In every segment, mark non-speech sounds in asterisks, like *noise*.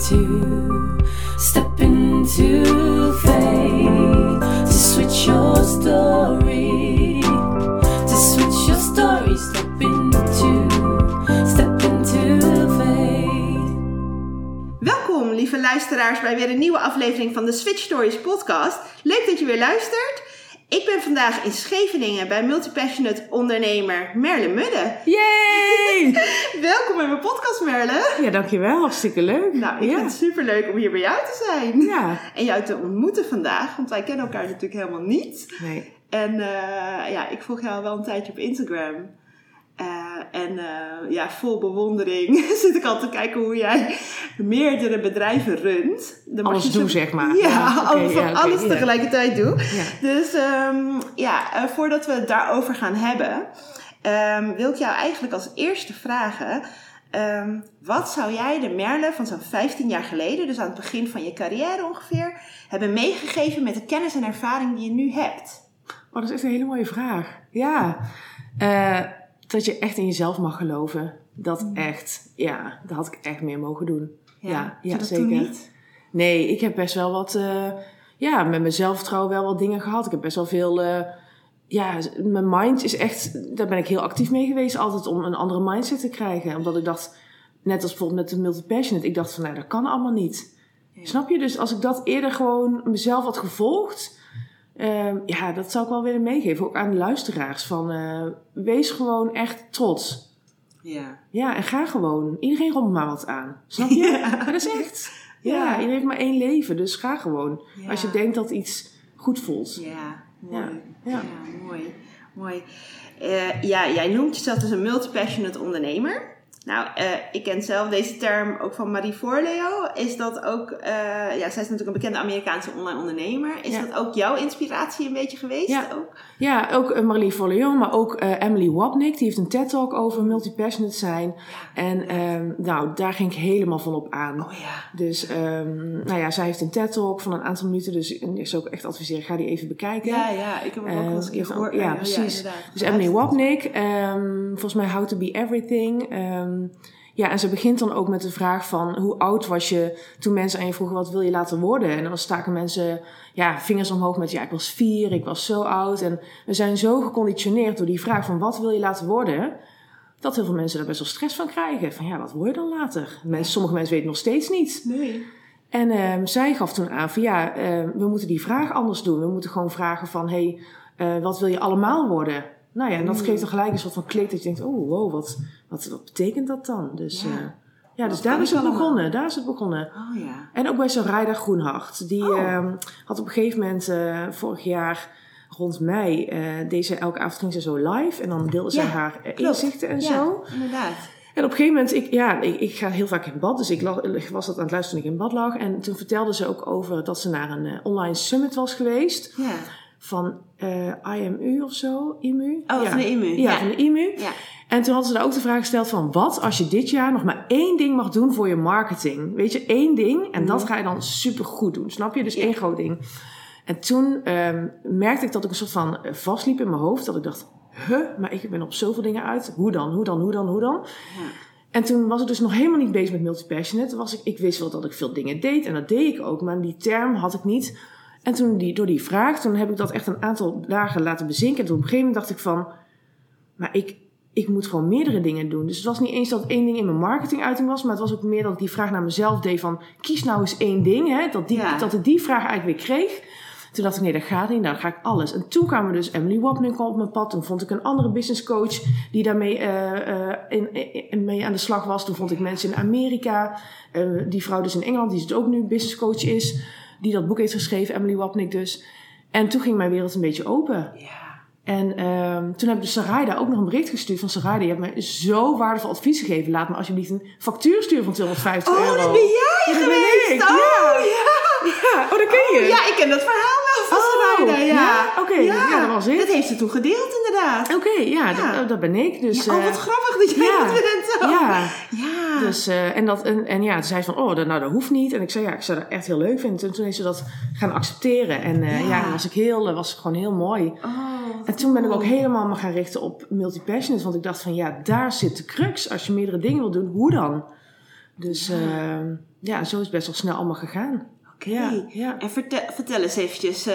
step into to switch your story, to switch your story, step into. Welkom, lieve luisteraars, bij weer een nieuwe aflevering van de Switch Stories podcast. Leuk dat je weer luistert. Ik ben vandaag in Scheveningen bij multipassionate ondernemer Merle Mudde. Yay! *laughs* Welkom in mijn podcast, Merle. Ja, dankjewel. Hartstikke leuk. Nou, ik ja. vind het superleuk om hier bij jou te zijn. Ja. En jou te ontmoeten vandaag, want wij kennen elkaar natuurlijk helemaal niet. Nee. En eh, ja, ik volg jou wel een tijdje op Instagram. Eh, en eh, ja, vol bewondering *laughs* zit ik al te kijken hoe jij meerdere bedrijven runt. Dan Alles zo- doen, zeg maar. Ja, Ja, alles, ja, tegelijkertijd doen. Ja. Dus ehm, ja, eh, voordat we het daarover gaan hebben, ehm, wil ik jou eigenlijk als eerste vragen. ehm, wat zou jij de Merle van zo'n 15 jaar geleden, dus aan het begin van je carrière ongeveer, hebben meegegeven met de kennis en ervaring die je nu hebt? Oh, dat is echt een hele mooie vraag. Ja. Eh, dat je echt in jezelf mag geloven. Dat echt, ja, dat had ik echt meer mogen doen. Ja, ja, dat zeker. Niet? Nee, ik heb best wel wat, eh, ja, met mijn zelfvertrouwen wel wat dingen gehad. Ik heb best wel veel, eh, ja, mijn mind is echt, daar ben ik heel actief mee geweest altijd om een andere mindset te krijgen. Omdat ik dacht, net als bijvoorbeeld met de multipassionate, ik dacht van, nou, dat kan allemaal niet. Ja. Snap je? Dus als ik dat eerder gewoon mezelf had gevolgd, ehm, ja, dat zou ik wel willen meegeven. Ook aan de luisteraars. Van, eh, wees gewoon echt trots. Ja. Ja, en ga gewoon. Iedereen rommelt maar wat aan. Snap je? *laughs* Ja. Maar dat is echt. Ja, Ja. iedereen heeft maar één leven, dus ga gewoon. Ja. Als je denkt dat iets goed voelt. Ja, mooi. Ja. mooi. mooi. Eh, ja, jij noemt jezelf dus een multipassionate ondernemer. Nou, eh, ik ken zelf deze term ook van Marie Forleo. Is dat ook, eh, ja, zij is natuurlijk een bekende Amerikaanse online ondernemer. Is Ja. dat ook jouw inspiratie een beetje geweest? Ja. Ook? Ja, ook eh, Marlie Forleon, maar ook Emily Wapnick. Die heeft een TED-talk over multipassionate zijn. En ehm, nou, daar ging ik helemaal van op aan. Oh ja. Dus, ehm, nou ja, zij heeft een TED-talk van een aantal minuten. Dus ik zou ook echt adviseren, ga die even bekijken. Ja, ja, ik heb hem ook wel eens een keer Eh, gehoord. ja, precies. Dus Emily Wapnick, ehm, volgens mij How to Be Everything. Ehm, ja, en ze begint dan ook met de vraag van hoe oud was je toen mensen aan je vroegen wat wil je laten worden? En dan staken mensen ja, vingers omhoog met ja, ik was vier, ik was zo oud. En we zijn zo geconditioneerd door die vraag van wat wil je laten worden? Dat heel veel mensen daar best wel stress van krijgen. Van ja, wat word je dan later? Mensen, sommige mensen weten het nog steeds niet. Nee. En ehm, zij gaf toen aan van ja, ehm, we moeten die vraag anders doen. We moeten gewoon vragen van hé, hey, eh, wat wil je allemaal worden? Nou ja, en dat Mm. geeft dan gelijk een soort van klik dat je denkt, oh wow, wat, wat, wat betekent dat dan? Dus Ja. ja, ja dus daar is het allemaal? begonnen. Daar is het begonnen. Oh ja. En ook bij Soraya Groenhart. Die Oh. ehm, had op een gegeven moment eh, vorig jaar rond mei, eh deze elke avond ging ze zo live. En dan deelde ze haar eh, inzichten en ja, zo. inderdaad. En op een gegeven moment, ik, ja, ik, ik ga heel vaak in bad. Dus ik lag- ik was dat aan het luisteren toen ik in bad lag. En toen vertelde ze ook over dat ze naar een eh, online summit was geweest. Ja. Van eh, IMU of zo. IMU? Oh, ja. van de IMU. Ja, van de IMU. Ja. En toen hadden ze daar ook de vraag gesteld van... Wat als je dit jaar nog maar één ding mag doen voor je marketing? Weet je, één ding. En dat ga je dan super goed doen. Snap je? Dus Mhm. Één groot ding. En toen ehm, merkte ik dat ik een soort van eh, vastliep in mijn hoofd. Dat ik dacht, huh, maar ik ben op zoveel dingen uit. Hoe dan, hoe dan, hoe dan, hoe dan? Ja. En toen was ik dus nog helemaal niet bezig met multipassionate. Was ik, ik wist wel dat ik veel dingen deed en dat deed ik ook, maar die term had ik niet. En toen die, door die vraag, toen heb ik dat echt een aantal dagen laten bezinken. En toen op een gegeven moment dacht ik van, maar ik, ik moet gewoon meerdere dingen doen. Dus het was niet eens dat één ding in mijn marketinguiting was, maar het was ook meer dat ik die vraag naar mezelf deed van, kies nou eens één ding. Hè? Dat, die, Ja. dat ik die vraag eigenlijk weer kreeg. Toen dacht ik, nee, dat gaat niet. Nou, dan ga ik alles. En toen kwamen dus Emily Wapnick op mijn pad. Toen vond ik een andere business coach die daarmee eh, eh, in, in- mee aan de slag was. Toen vond ik mensen in Amerika. Eh, die vrouw dus in Engeland, die dus ook nu business coach is. Die dat boek heeft geschreven, Emily Wapnick dus. En toen ging mijn wereld een beetje open. Ja. En ehm, toen heb ik dus Sarayda ook nog een bericht gestuurd van Sarayda. Je hebt mij zo waardevol advies gegeven. Laat me alsjeblieft een factuur sturen van 250 Oh, euro. dat ben jij Ja, dat ben geweest! ik, Oh, ja. ja. Oh, dat ken je. Ja, ik ken dat verhaal Oh, ja. ja, oké, ja, dat was het. Dat heeft ze toen gedeeld, inderdaad. Oké, ja, Ja. Dat, dat ben ik. Dus, Ja, oh, wat eh, grappig dat jij dat bent. Oh. ja, Ja. dus, eh, en, dat, en, en ja, toen zei ze van, oh, dat, nou, dat hoeft niet. En ik zei, ja, ik zou dat echt heel leuk vinden. En toen heeft ze dat gaan accepteren. En eh, Ja. was ik heel, was gewoon heel mooi. Oh, wat En toen ben ik ook helemaal me gaan richten op multipassionate. Want ik dacht van, ja, daar zit de crux. Als je meerdere dingen wil doen, hoe dan? Dus ja, zo is het best wel snel allemaal gegaan. Oké. Ja, ja. En vertel, vertel eens eventjes, eh,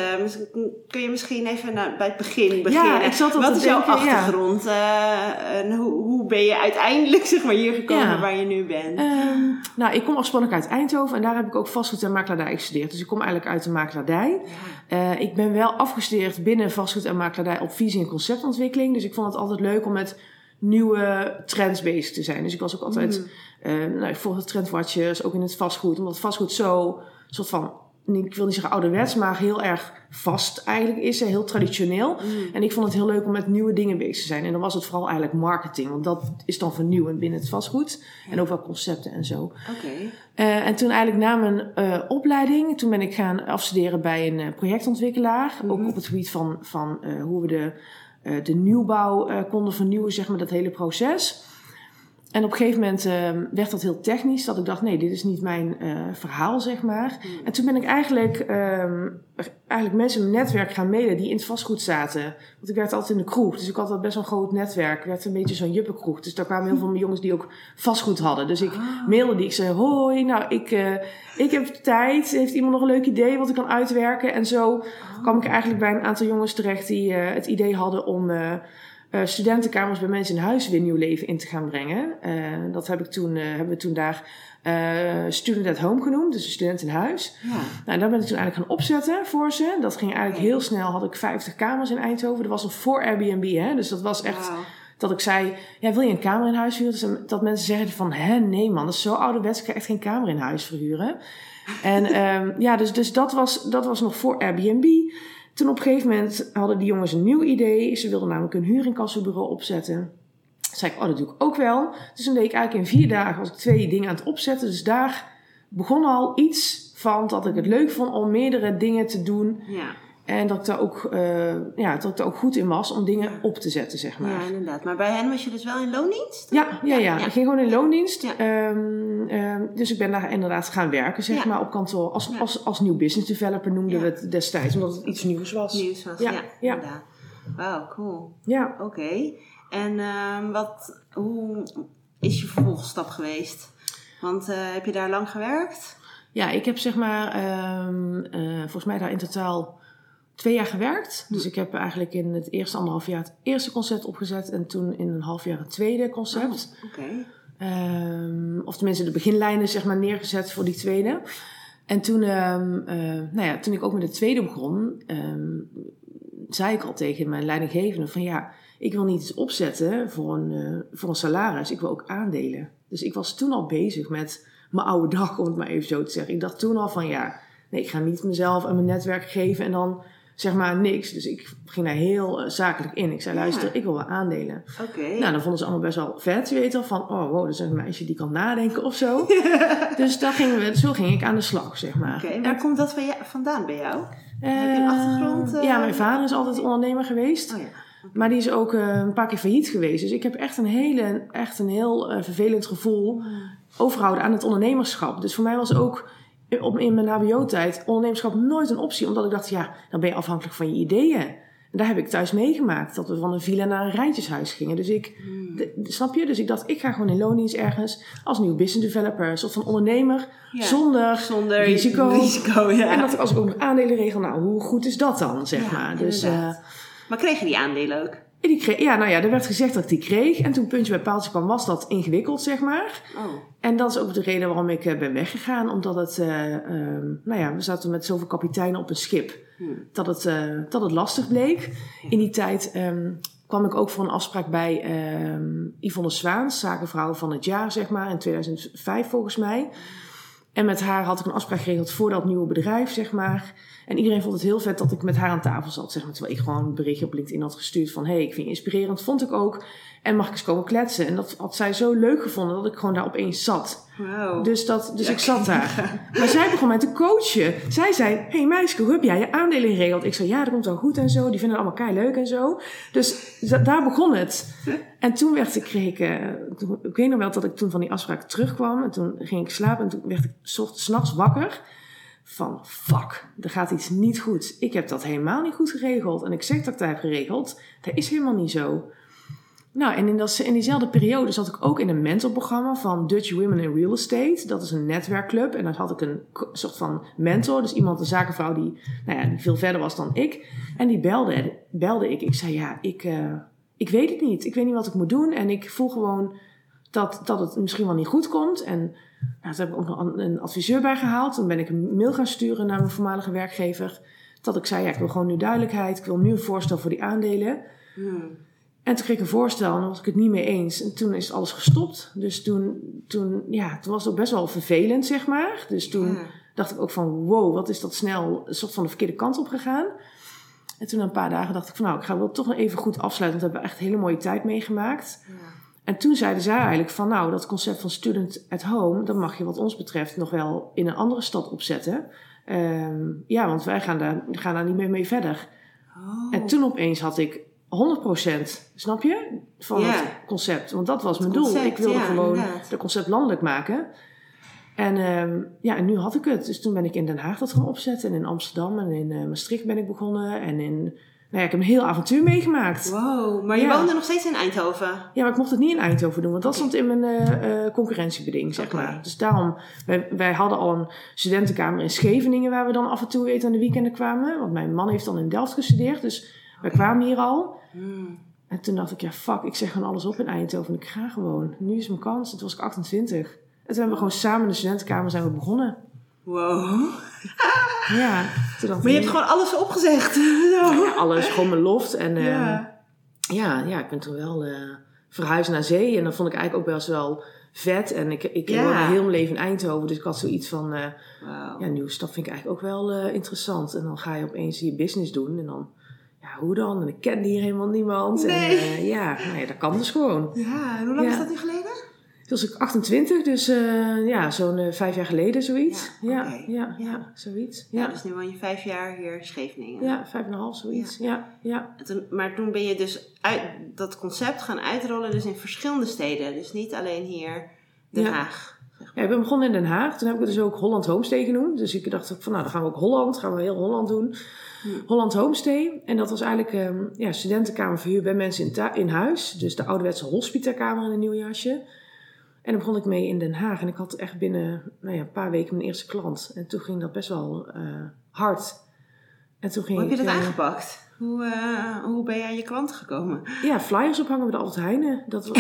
kun je misschien even naar, bij het begin beginnen? ik zat Wat is jouw achtergrond? eh, en hoe, hoe ben je uiteindelijk zeg maar, hier gekomen waar je nu bent? Ehm, nou, ik kom oorspronkelijk uit Eindhoven en daar heb ik ook vastgoed en makelaardij gestudeerd. Dus ik kom eigenlijk uit de makelaardij. Eh, ik ben wel afgestudeerd binnen vastgoed en makelaardij op visie en conceptontwikkeling. Dus ik vond het altijd leuk om met nieuwe trends bezig te zijn. Dus ik was ook altijd, eh, nou, ik volgde trendwatchers, ook in het vastgoed. Omdat vastgoed zo, soort van, ik wil niet zeggen ouderwets, maar heel erg vast eigenlijk is. Heel traditioneel. En ik vond het heel leuk om met nieuwe dingen bezig te zijn. En dan was het vooral eigenlijk marketing. Want dat is dan vernieuwend binnen het vastgoed. En ook wel concepten en zo. Oké. Eh, en toen eigenlijk na mijn eh, opleiding, toen ben ik gaan afstuderen bij een eh, projectontwikkelaar. Ook op het gebied van, van hoe we de, de nieuwbouw konden vernieuwen, zeg maar, dat hele proces. En op een gegeven moment eh, werd dat heel technisch, dat ik dacht, nee, dit is niet mijn eh, verhaal, zeg maar. En toen ben ik eigenlijk, ehm, eigenlijk mensen in mijn netwerk gaan mailen die in het vastgoed zaten. Want ik werkte altijd in de kroeg, dus ik had al best wel een groot netwerk. Ik werd een beetje zo'n juppenkroeg, dus daar kwamen heel veel jongens die ook vastgoed hadden. Dus ik mailde die, ik zei, hoi, nou, ik, eh, ik heb tijd. Heeft iemand nog een leuk idee wat ik kan uitwerken? En zo kwam ik eigenlijk bij een aantal jongens terecht die eh, het idee hadden om... eh, studentenkamers bij mensen in huis weer nieuw leven in te gaan brengen. Eh, dat heb ik toen, eh, hebben we toen daar Student at Home genoemd, dus een student in huis. Ja. Nou, en daar ben ik toen eigenlijk gaan opzetten voor ze. Dat ging eigenlijk heel snel, had ik 50 kamers in Eindhoven. Dat was nog voor Airbnb, hè? dus dat was echt dat ik zei, ja, wil je een kamer in huis verhuren? Dus dat mensen zeggen van, hè, nee man, dat is zo ouderwets, ik ga echt geen kamer in huis verhuren. En *laughs* ehm, ja, dus, dus dat, was, dat was nog voor Airbnb. Toen op een gegeven moment hadden die jongens een nieuw idee. Ze wilden namelijk een huurincassobureau opzetten. Toen zei ik, oh, dat doe ik ook wel. Dus toen deed ik eigenlijk in vier dagen was ik twee dingen aan het opzetten. Dus daar begon al iets van dat ik het leuk vond om meerdere dingen te doen. Ja. En dat ik daar ook, eh, ja, dat ik daar ook goed in was om dingen op te zetten, zeg maar. ja, inderdaad. Maar bij hen was je dus wel in loondienst? Ja, ja, ja. Ik ging gewoon in loondienst. Ja. Ehm, ehm, dus ik ben daar inderdaad gaan werken, zeg Ja. maar, op kantoor. Als, als, als nieuw business developer noemden we het destijds, omdat het iets nieuws was. Nieuws was, ja. Ja, inderdaad. Wauw, cool. Ja. Oké. En ehm, wat, hoe is je vervolgstap geweest? Want eh, heb je daar lang gewerkt? ja, ik heb zeg maar, eh, volgens mij daar in totaal twee jaar gewerkt. Dus ik heb eigenlijk in het eerste anderhalf jaar het eerste concept opgezet en toen in een half jaar het tweede concept. Oké. Ehm, of tenminste de beginlijnen zeg maar neergezet voor die tweede. En toen, ehm, eh, nou ja, toen ik ook met de tweede begon, ehm, zei ik al tegen mijn leidinggevende van ja, ik wil niet iets opzetten voor een, eh, voor een salaris, ik wil ook aandelen. Dus ik was toen al bezig met mijn oude dag, om het maar even zo te zeggen. Ik dacht toen al van ja, nee, ik ga niet mezelf en mijn netwerk geven en dan zeg maar niks. Dus ik ging daar heel eh, zakelijk in. Ik zei Ja. luister, ik wil wel aandelen. Oké. Nou, dan vonden ze allemaal best wel vet. Je weet wel van, oh wow, dat is een meisje die kan nadenken of zo. *laughs* dus daar gingen we, zo ging ik aan de slag, zeg maar. Oké, waar komt dat van vandaan bij jou? Eh, Heb je een achtergrond, eh? Ja, mijn vader is altijd ondernemer geweest. Oh ja. Maar die is ook eh, een paar keer failliet geweest. Dus ik heb echt een, hele, echt een heel eh, vervelend gevoel overhouden aan het ondernemerschap. Dus voor mij was ook op, in mijn hbo-tijd ondernemerschap nooit een optie. Omdat ik dacht, ja, dan ben je afhankelijk van je ideeën. En daar heb ik thuis meegemaakt. Dat we van een villa naar een rijtjeshuis gingen. Dus ik, de- snap je? Dus ik dacht, ik ga gewoon in loondienst ergens als nieuw business developer. Een soort van ondernemer Ja. zonder, Zonder risico. risico ja. En dat ik als ik ook nog aandelen regel, nou, hoe goed is dat dan, zeg Ja, maar. Dus, eh, Maar kreeg je die aandelen ook? En die kreeg, ja, nou ja, er werd gezegd dat ik die kreeg. En toen puntje bij paaltje kwam, was dat ingewikkeld, zeg maar. Oh. En dat is ook de reden waarom ik eh, ben weggegaan. Omdat het, eh, ehm, nou ja, we zaten met zoveel kapiteinen op een schip. Hmm. Dat het, eh, dat het lastig bleek. In die tijd ehm, kwam ik ook voor een afspraak bij ehm Yvonne Zwaans, zakenvrouw van het jaar, zeg maar, in 2005 volgens mij. En met haar had ik een afspraak geregeld voor dat nieuwe bedrijf, zeg maar. En iedereen vond het heel vet dat ik met haar aan tafel zat, zeg maar. Terwijl ik gewoon een berichtje op LinkedIn had gestuurd van... hé, hey, ik vind je inspirerend, vond ik ook. En mag ik eens komen kletsen? En dat had zij zo leuk gevonden dat ik gewoon daar opeens zat. Wow. Dus, dat, dus ik zat daar. *laughs* Maar zij begon mij te coachen. Zij zei, hé hey meisje, hoe heb jij je aandelen geregeld? Ik zei, ja, dat komt wel goed en zo. Die vinden het allemaal kei leuk en zo. Dus da- daar begon het. En toen werd ik, kreeg ik, eh, toen- ik weet nog wel dat ik toen van die afspraak terugkwam. En toen ging ik slapen en toen werd ik soort- 's nachts wakker. Van, fuck, er gaat iets niet goed. Ik heb dat helemaal niet goed geregeld. En ik zeg dat ik dat heb geregeld. Dat is helemaal niet zo. Nou, en in, in diezelfde periode zat ik ook in een mentorprogramma van Dutch Women in Real Estate. Dat is een netwerkclub. En daar had ik een soort van mentor. Dus iemand, een zakenvrouw die, nou ja, die veel verder was dan ik. En die belde, belde ik. Ik zei, ja, ik, eh, ik weet het niet. Ik weet niet wat ik moet doen. En ik voel gewoon dat, dat het misschien wel niet goed komt. En nou, toen heb ik ook nog een- een adviseur bij gehaald. Toen ben ik een mail gaan sturen naar mijn voormalige werkgever. Dat ik zei, ja, ik wil gewoon nu duidelijkheid. Ik wil nu een voorstel voor die aandelen. Hmm. En toen kreeg ik een voorstel en dan was ik het niet mee eens. En toen is alles gestopt. Dus toen, toen, ja, toen was het ook best wel vervelend, zeg maar. Dus toen Ja. dacht ik ook van, wow, wat is dat snel een soort van de verkeerde kant op gegaan. En toen na een paar dagen dacht ik van, nou, ik ga wel toch nog even goed afsluiten. Want we hebben echt een hele mooie tijd meegemaakt. Ja. En toen zeiden zij eigenlijk van, nou, dat concept van student at home, dat mag je wat ons betreft nog wel in een andere stad opzetten. Ehm, ja, want wij gaan daar, gaan daar niet meer mee verder. Oh. En toen opeens had ik 100%, snap je? Van Ja. het concept. Want dat was mijn doel. ik wilde ja, gewoon inderdaad. het concept landelijk maken. En ehm, ja, en nu had ik het. Dus toen ben ik in Den Haag dat gaan opzetten. En in Amsterdam en in eh, Maastricht ben ik begonnen. En in... Nou ja, ik heb een heel avontuur meegemaakt. Wow, maar je Ja. woonde nog steeds in Eindhoven. Ja, maar ik mocht het niet in Eindhoven doen, want dat stond in mijn eh, eh, concurrentiebeding, zeg maar. Dus daarom, wij, wij hadden al een studentenkamer in Scheveningen, waar we dan af en toe eten aan de weekenden kwamen. Want mijn man heeft dan in Delft gestudeerd, dus wij kwamen hier al. Hmm. En toen dacht ik, ja fuck, ik zeg gewoon alles op in Eindhoven en ik ga gewoon. Nu is mijn kans, toen was ik 28. En toen hebben we gewoon samen in de studentenkamer zijn we begonnen. Wow. *laughs* Ja, toen Maar je ik, hebt gewoon alles opgezegd. *laughs* Ja, alles, gewoon mijn loft. En ehm, Ja. ja, ja, ik ben toen wel eh, verhuisd naar zee. En dat vond ik eigenlijk ook best wel vet. En ik, ik Ja. woonde heel mijn leven in Eindhoven. Dus ik had zoiets van, eh Wauw. ja, nieuwe stad vind ik eigenlijk ook wel eh, interessant. En dan ga je opeens je business doen. En dan, ja, hoe dan? En ik kende hier helemaal niemand. Nee. En eh, ja, nou ja, dat kan dus gewoon. Ja, en hoe lang Ja. is dat nu geleden? Toen was ik 28, dus eh, ja, zo'n eh, vijf jaar geleden zoiets. Ja, Ja, oké. ja, ja, zoiets. Ja. Dus nu woon je vijf jaar hier in Scheveningen. ja, vijf en een half zoiets. Ja, ja. En toen- maar toen ben je dus uit, dat concept gaan uitrollen dus in verschillende steden. Dus niet alleen hier Den. Haag. Ja, ik ben begonnen in Den Haag. Toen heb ik het dus ook Holland Homestay genoemd. Dus ik dacht van, nou, dan gaan we ook Holland. Gaan we heel Holland doen. Holland Homestay. En dat was eigenlijk ehm ja, studentenkamer verhuur bij mensen in, in huis. Dus de ouderwetse hospitakamer in een nieuw jasje. En daar begon ik mee in Den Haag. En ik had echt binnen nou ja, een paar weken mijn eerste klant. En toen ging dat best wel eh, hard. En toen ging Hoe heb je dat eh, aangepakt? Hoe, eh, hoe ben je aan je klanten gekomen? Ja, flyers ophangen bij de Albert Heijnen. Dat *laughs* doe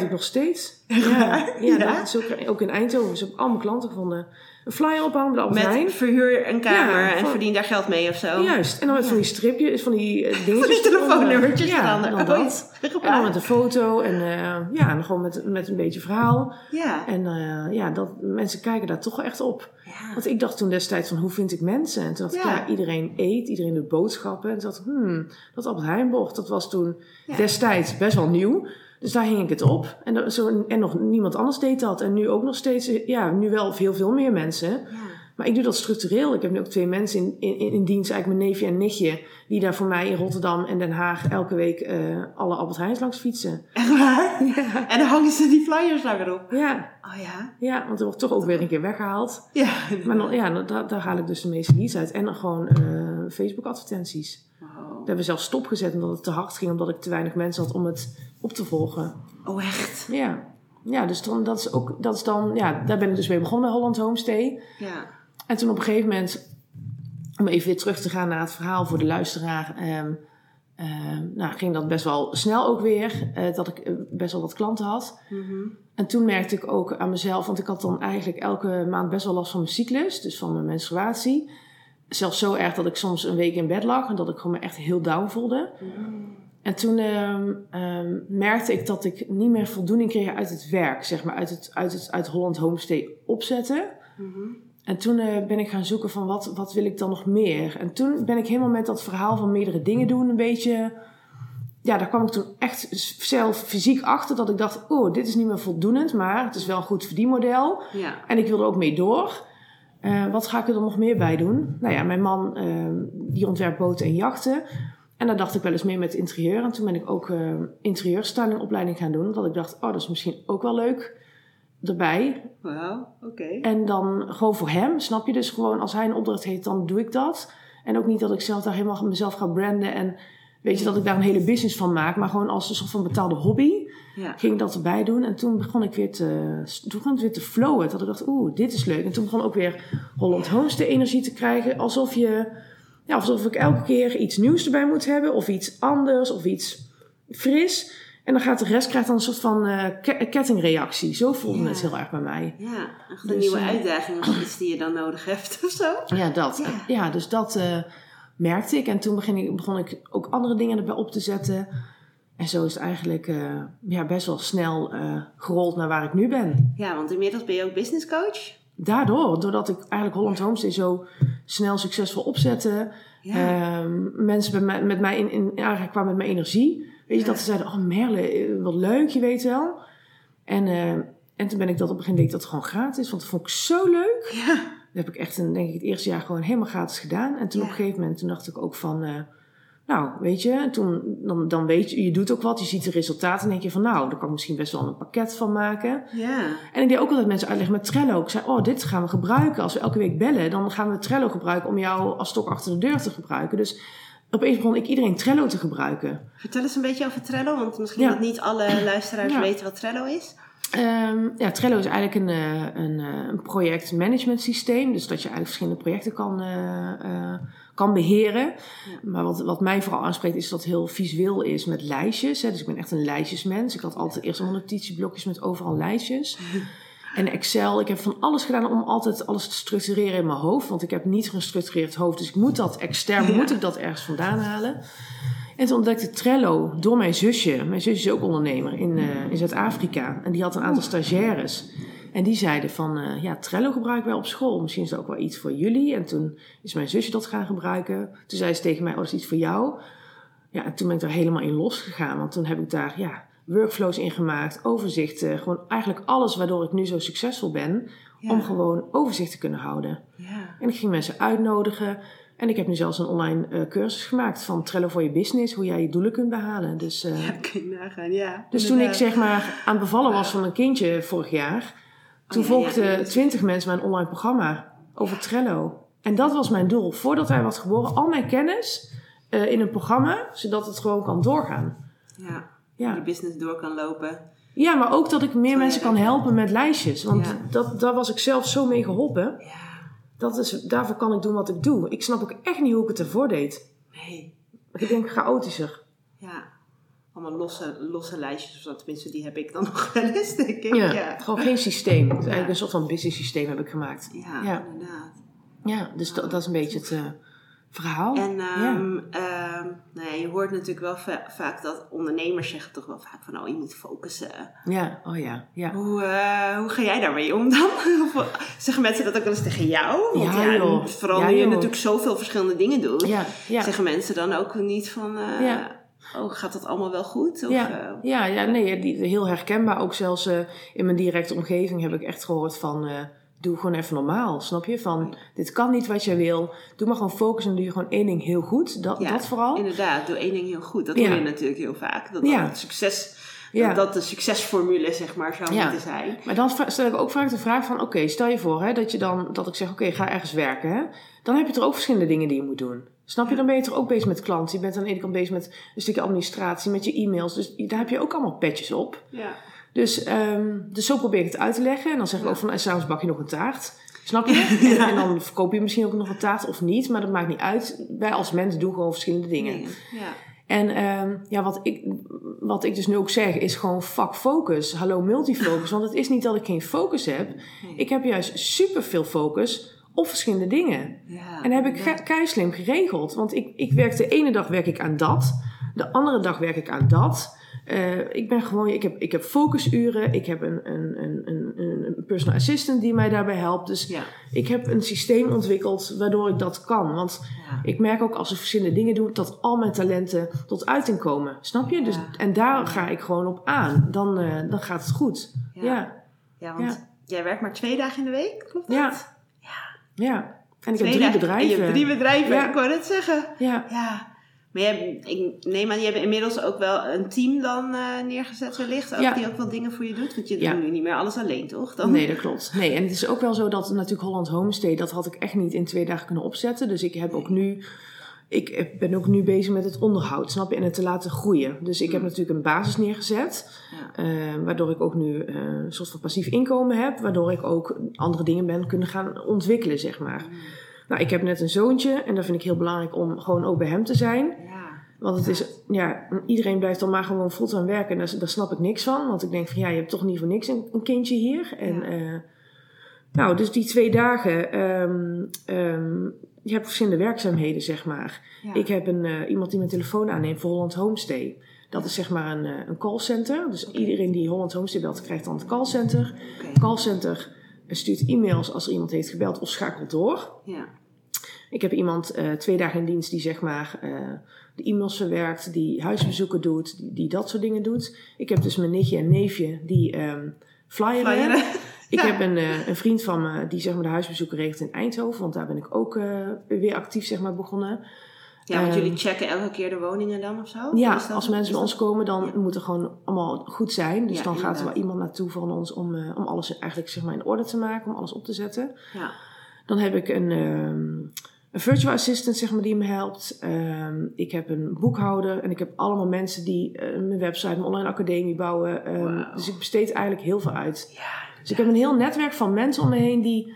ik nog steeds. Ja, ja, Ja? dat is ook, ook in Eindhoven. Dus ik heb al mijn klanten gevonden. Een flyer ophangen bij de Albert Heijn. Met verhuur een kamer Ja, en verdien daar geld mee of zo. Juist. En dan met Ja. van die stripjes, van die eh, *laughs* Van dingetjes. die telefoonnummertjes ja, en dan dat. Echt En dan met een foto en eh, ja, en gewoon met, met een beetje verhaal. Ja. En eh, ja, dat, mensen kijken daar toch echt op. ja. Want ik dacht toen destijds van hoe vind ik mensen? En toen dacht ik, Ja. iedereen eet, iedereen doet boodschappen. En toen dacht ik, hmm, dat Albert Heijnbocht, dat was toen destijds best wel nieuw. Dus daar hing ik het op. En, dat- zo, en nog niemand anders deed dat. En nu ook nog steeds, eh, ja, nu wel heel veel meer mensen. Ja. Maar ik doe dat structureel. Ik heb nu ook twee mensen in, in, in dienst, eigenlijk mijn neefje en nichtje, die daar voor mij in Rotterdam en Den Haag elke week eh, alle Albert Heijns langs fietsen. Echt waar? Ja. *laughs* En dan hangen ze die flyers langer op. Ja, Oh ja? ja, want er wordt toch ook weer een keer weggehaald. Ja. Maar dan, ja, dan- daar, daar haal ik dus de meeste leads uit. En dan gewoon eh, Facebook-advertenties. Wow. Daar hebben we zelfs stopgezet omdat het te hard ging, omdat ik te weinig mensen had om het op te volgen. Oh echt? Ja, ja dus dan, dat is ook, dat is dan, ja, daar ben ik dus mee begonnen bij Holland Homestay. Ja. En toen op een gegeven moment, om even weer terug te gaan naar het verhaal voor de luisteraar, ehm, ehm, nou, ging dat best wel snel ook weer, eh, dat ik eh, best wel wat klanten had. Mhm. En toen merkte ik ook aan mezelf, want ik had dan eigenlijk elke maand best wel last van mijn cyclus, dus van mijn menstruatie. Zelfs zo erg dat ik soms een week in bed lag en dat ik gewoon me echt heel down voelde. En toen ehm, ehm, merkte ik dat ik niet meer voldoening kreeg uit het werk, zeg maar, uit het, uit het uit Holland Homestay opzetten. En toen eh, ben ik gaan zoeken van wat, wat wil ik dan nog meer. En toen ben ik helemaal met dat verhaal van meerdere dingen doen een beetje... Ja, daar kwam ik toen echt zelf fysiek achter dat ik dacht... Oh, dit is niet meer voldoenend, maar het is wel een goed verdienmodel. Ja. En ik wil er ook mee door. Eh, wat ga ik er dan nog meer bij doen? Nou ja, mijn man eh, die ontwerpt boten en jachten. En daar dacht ik wel eens mee met interieur. En toen ben ik ook eh interieurstylingopleiding gaan doen. Dat ik dacht, oh, dat is misschien ook wel leuk erbij. Wauw. Oké. En dan gewoon voor hem, snap je? Dus gewoon als hij een opdracht heeft, dan doe ik dat. En ook niet dat ik zelf daar helemaal mezelf ga branden en weet je, dat ik daar een hele business van maak. Maar gewoon als een soort van betaalde hobby Ja. ging ik dat erbij doen. En toen begon ik weer te, toen begon het weer te flowen. Dat ik dacht, oeh, dit is leuk. En toen begon ook weer Holland Homes de energie te krijgen. Alsof je, ja, alsof ik elke keer iets nieuws erbij moet hebben. Of iets anders, of iets fris. En dan gaat de rest krijgt dan een soort van eh, ke- kettingreactie. Zo voelde Ja. het heel erg bij mij. Ja, echt een Dus, nieuwe eh, uitdaging of iets die je dan nodig hebt of zo. Ja, dat. Ja. Ja, dus dat eh, merkte ik. En toen begin ik, begon ik ook andere dingen erbij op te zetten. En zo is het eigenlijk eh, ja, best wel snel eh, gerold naar waar ik nu ben. Ja, want inmiddels ben je ook business coach. Daardoor, doordat ik eigenlijk Holland Homestay zo snel succesvol opzette. Ja. ehm, mensen bij mij, met mij in, in aanraking kwamen met mijn energie. Weet je, Ja. dat ze zeiden, oh Merle, eh, wat leuk, je weet wel. En, en toen ben ik dat op een gegeven moment deed ik dat gewoon gratis. Want dat vond ik zo leuk. ja. Dat heb ik echt, een, denk ik, het eerste jaar gewoon helemaal gratis gedaan. En toen Ja. op een gegeven moment, toen dacht ik ook van... nou, weet je, en toen, dan, dan weet je, je doet ook wat, je ziet de resultaten en denk je van, nou, daar kan ik misschien best wel een pakket van maken. Ja. En ik deed ook altijd mensen uitleggen met Trello. Ik zei, oh, dit gaan we gebruiken. Als we elke week bellen, dan gaan we Trello gebruiken om jou als stok achter de deur te gebruiken. Dus opeens begon ik iedereen Trello te gebruiken. Vertel eens een beetje over Trello, want misschien Ja. dat niet alle *clears throat* luisteraars Ja. weten wat Trello is. Ehm, ja, Trello is eigenlijk een, eh, een, eh, een projectmanagement systeem. Dus dat je eigenlijk verschillende projecten kan, eh, kan beheren. Maar wat, wat mij vooral aanspreekt is dat het heel visueel is met lijstjes. Hè. Dus ik ben echt een lijstjesmens. Ik had altijd eerst allemaal notitieblokjes met overal lijstjes. *laughs* En Excel, ik heb van alles gedaan om altijd alles te structureren in mijn hoofd. Want ik heb niet een gestructureerd hoofd. Dus ik moet dat extern, moet ik dat ergens vandaan halen. En toen ontdekte Trello door mijn zusje. Mijn zusje is ook ondernemer in, eh, in Zuid-Afrika. En die had een aantal stagiaires. En die zeiden van, eh, ja, Trello gebruiken wij op school. Misschien is dat ook wel iets voor jullie. En toen is mijn zusje dat gaan gebruiken. Toen zei ze tegen mij, oh, dat is iets voor jou. Ja, en toen ben ik daar helemaal in losgegaan. Want toen heb ik daar, ja, workflows in gemaakt. Overzichten. Gewoon eigenlijk alles waardoor ik nu zo succesvol ben. Ja. Om gewoon overzicht te kunnen houden. Ja. En ik ging mensen uitnodigen. En ik heb nu zelfs een online eh, cursus gemaakt van Trello voor je business. Hoe jij je doelen kunt behalen. Dus, eh, Ja, kun je nagaan, ja. dus toen ik zeg maar aan het bevallen was van een kindje vorig jaar. Toen Oh, ja, volgden ja. twintig mensen mijn online programma over Trello. En dat was mijn doel. Voordat hij was geboren, al mijn kennis eh, in een programma. Zodat het gewoon kan doorgaan. Ja, Ja. die business door kan lopen. ja, maar ook dat ik meer mensen kan helpen met lijstjes. Want Ja. dat, daar was ik zelf zo mee geholpen. Ja, Dat is, daarvoor kan ik doen wat ik doe. Ik snap ook echt niet hoe ik het ervoor deed. nee. Ik denk chaotischer. Ja. Allemaal losse, losse lijstjes of zo. Tenminste, die heb ik dan *laughs* nog wel eens, denk ik. Ja, Ja, gewoon geen systeem. Het is eigenlijk een soort van business systeem heb ik gemaakt. ja, Ja. inderdaad. Ja, dus dat, dat is een beetje het eh, verhaal. En nou ja, je hoort natuurlijk wel va- vaak dat ondernemers zeggen toch wel vaak van... oh, je moet focussen. ja, oh ja, ja. Hoe, eh, hoe ga jij daarmee om dan? *laughs* Of zeggen mensen dat ook wel eens tegen jou? Want Ja, joh. vooral nu je natuurlijk zoveel verschillende dingen doet... Zeggen mensen dan ook niet van... eh, Ja. Oh, gaat dat allemaal wel goed? Of, Ja, eh, ja, ja, nee, die, heel herkenbaar. Ook zelfs eh, in mijn directe omgeving heb ik echt gehoord van... eh, doe gewoon even normaal, snap je? Van, dit kan niet wat jij wil. Doe maar gewoon focus en doe je gewoon één ding heel goed. Dat, ja, dat vooral. Inderdaad, doe één ding heel goed. Dat Ja. hoor je natuurlijk heel vaak. Dat, Ja. dat, succes, Ja. dat de succesformule zeg maar zou moeten zijn. Maar dan stel ik ook vaak de vraag van... Oké, stel je voor hè, dat, je dan, dat ik zeg... Oké, ga ergens werken. Hè? Dan heb je er ook verschillende dingen die je moet doen. Snap je? Dan ben je er ook bezig met klanten. Je bent aan de ene kant bezig met een stukje administratie, met je e-mails. Dus daar heb je ook allemaal petjes op. Ja. Dus, ehm, dus zo probeer ik het uit te leggen. En dan zeg ik Ja. ook van, en s'avonds bak je nog een taart. Snap je? *laughs* En, en dan verkoop je misschien ook nog een taart of niet. Maar dat maakt niet uit. Wij als mensen doen gewoon verschillende dingen. Dingen. Ja. En ehm, ja, wat ik, wat ik dus nu ook zeg is gewoon fuck focus. Hallo multifocus. Want het is niet dat ik geen focus heb. Ik heb juist super veel focus op verschillende dingen. Ja, En dat heb ik keislim geregeld. Want ik, ik werk de ene dag werk ik aan dat. De andere dag werk ik aan dat. Eh, ik ben gewoon, ik heb, ik heb focusuren. Ik heb een, een, een, een, een personal assistant die mij daarbij helpt. Dus Ja. ik heb een systeem ontwikkeld waardoor ik dat kan. Want Ja. ik merk ook als ik verschillende dingen doe, dat al mijn talenten tot uiting komen. Snap je? Dus, en daar ga ik gewoon op aan. Dan, eh, dan gaat het goed. Ja. Ja. Ja, want jij werkt maar twee dagen in de week, klopt dat? Ja. Ja. En ik heb drie bedrijven. Je hebt drie bedrijven, Ja. ik wou het zeggen. Ja. Ja. Maar je hebt, ik neem aan, je hebt inmiddels ook wel een team dan eh, neergezet wellicht. Ook, Ja. Die ook wel dingen voor je doet. Want je Ja. doet nu niet meer alles alleen, toch? Dan? Nee, dat klopt. Nee, en het is ook wel zo dat natuurlijk Holland Homestay, dat had ik echt niet in twee dagen kunnen opzetten. Dus ik heb ook nu ik ben ook nu bezig met het onderhoud, snap je? En het te laten groeien. Dus ik heb natuurlijk een basis neergezet. Ja. eh, waardoor ik ook nu eh, een soort van passief inkomen heb. Waardoor ik ook andere dingen ben kunnen gaan ontwikkelen, zeg maar. Nou, ik heb net een zoontje. En dat vind ik heel belangrijk om gewoon ook bij hem te zijn. Ja. Want het is, ja, iedereen blijft dan maar gewoon fulltime werken. En daar, daar snap ik niks van. Want ik denk van, ja, je hebt toch niet voor niks een, een kindje hier. En, eh, nou, dus die twee dagen, ehm, je hebt verschillende werkzaamheden, zeg maar. Ja. Ik heb een, eh, iemand die mijn telefoon aanneemt voor Holland Homestay. Dat is zeg maar een, eh, een callcenter. Dus iedereen die Holland Homestay belt, krijgt dan het callcenter. Oké. Callcenter stuurt e-mails als er iemand heeft gebeld of schakelt door. Ja. Ik heb iemand eh, twee dagen in dienst die zeg maar de e-mails verwerkt, die huisbezoeken doet, die, die dat soort dingen doet. Ik heb dus mijn nichtje en neefje die ehm flyeren. Flyeren. Ik Ja. heb een, eh, een vriend van me die zeg maar de huisbezoeken regelt in Eindhoven, want daar ben ik ook eh, weer actief zeg maar begonnen. Ja, want Ehm, jullie checken elke keer de woningen dan of zo? Ja, dat- als mensen bij ons komen, dan Ja. moet het gewoon allemaal goed zijn. Dus Ja, dan gaat er wel iemand naartoe van ons om, eh, om alles eigenlijk zeg maar in orde te maken, om alles op te zetten. Ja. Dan heb ik een, ehm, een virtual assistant zeg maar, die me helpt. Ehm, ik heb een boekhouder en ik heb allemaal mensen die mijn website, mijn online academie bouwen. Ehm. Dus ik besteed eigenlijk heel veel uit. Ja. Dus ik heb een heel netwerk van mensen om me heen die,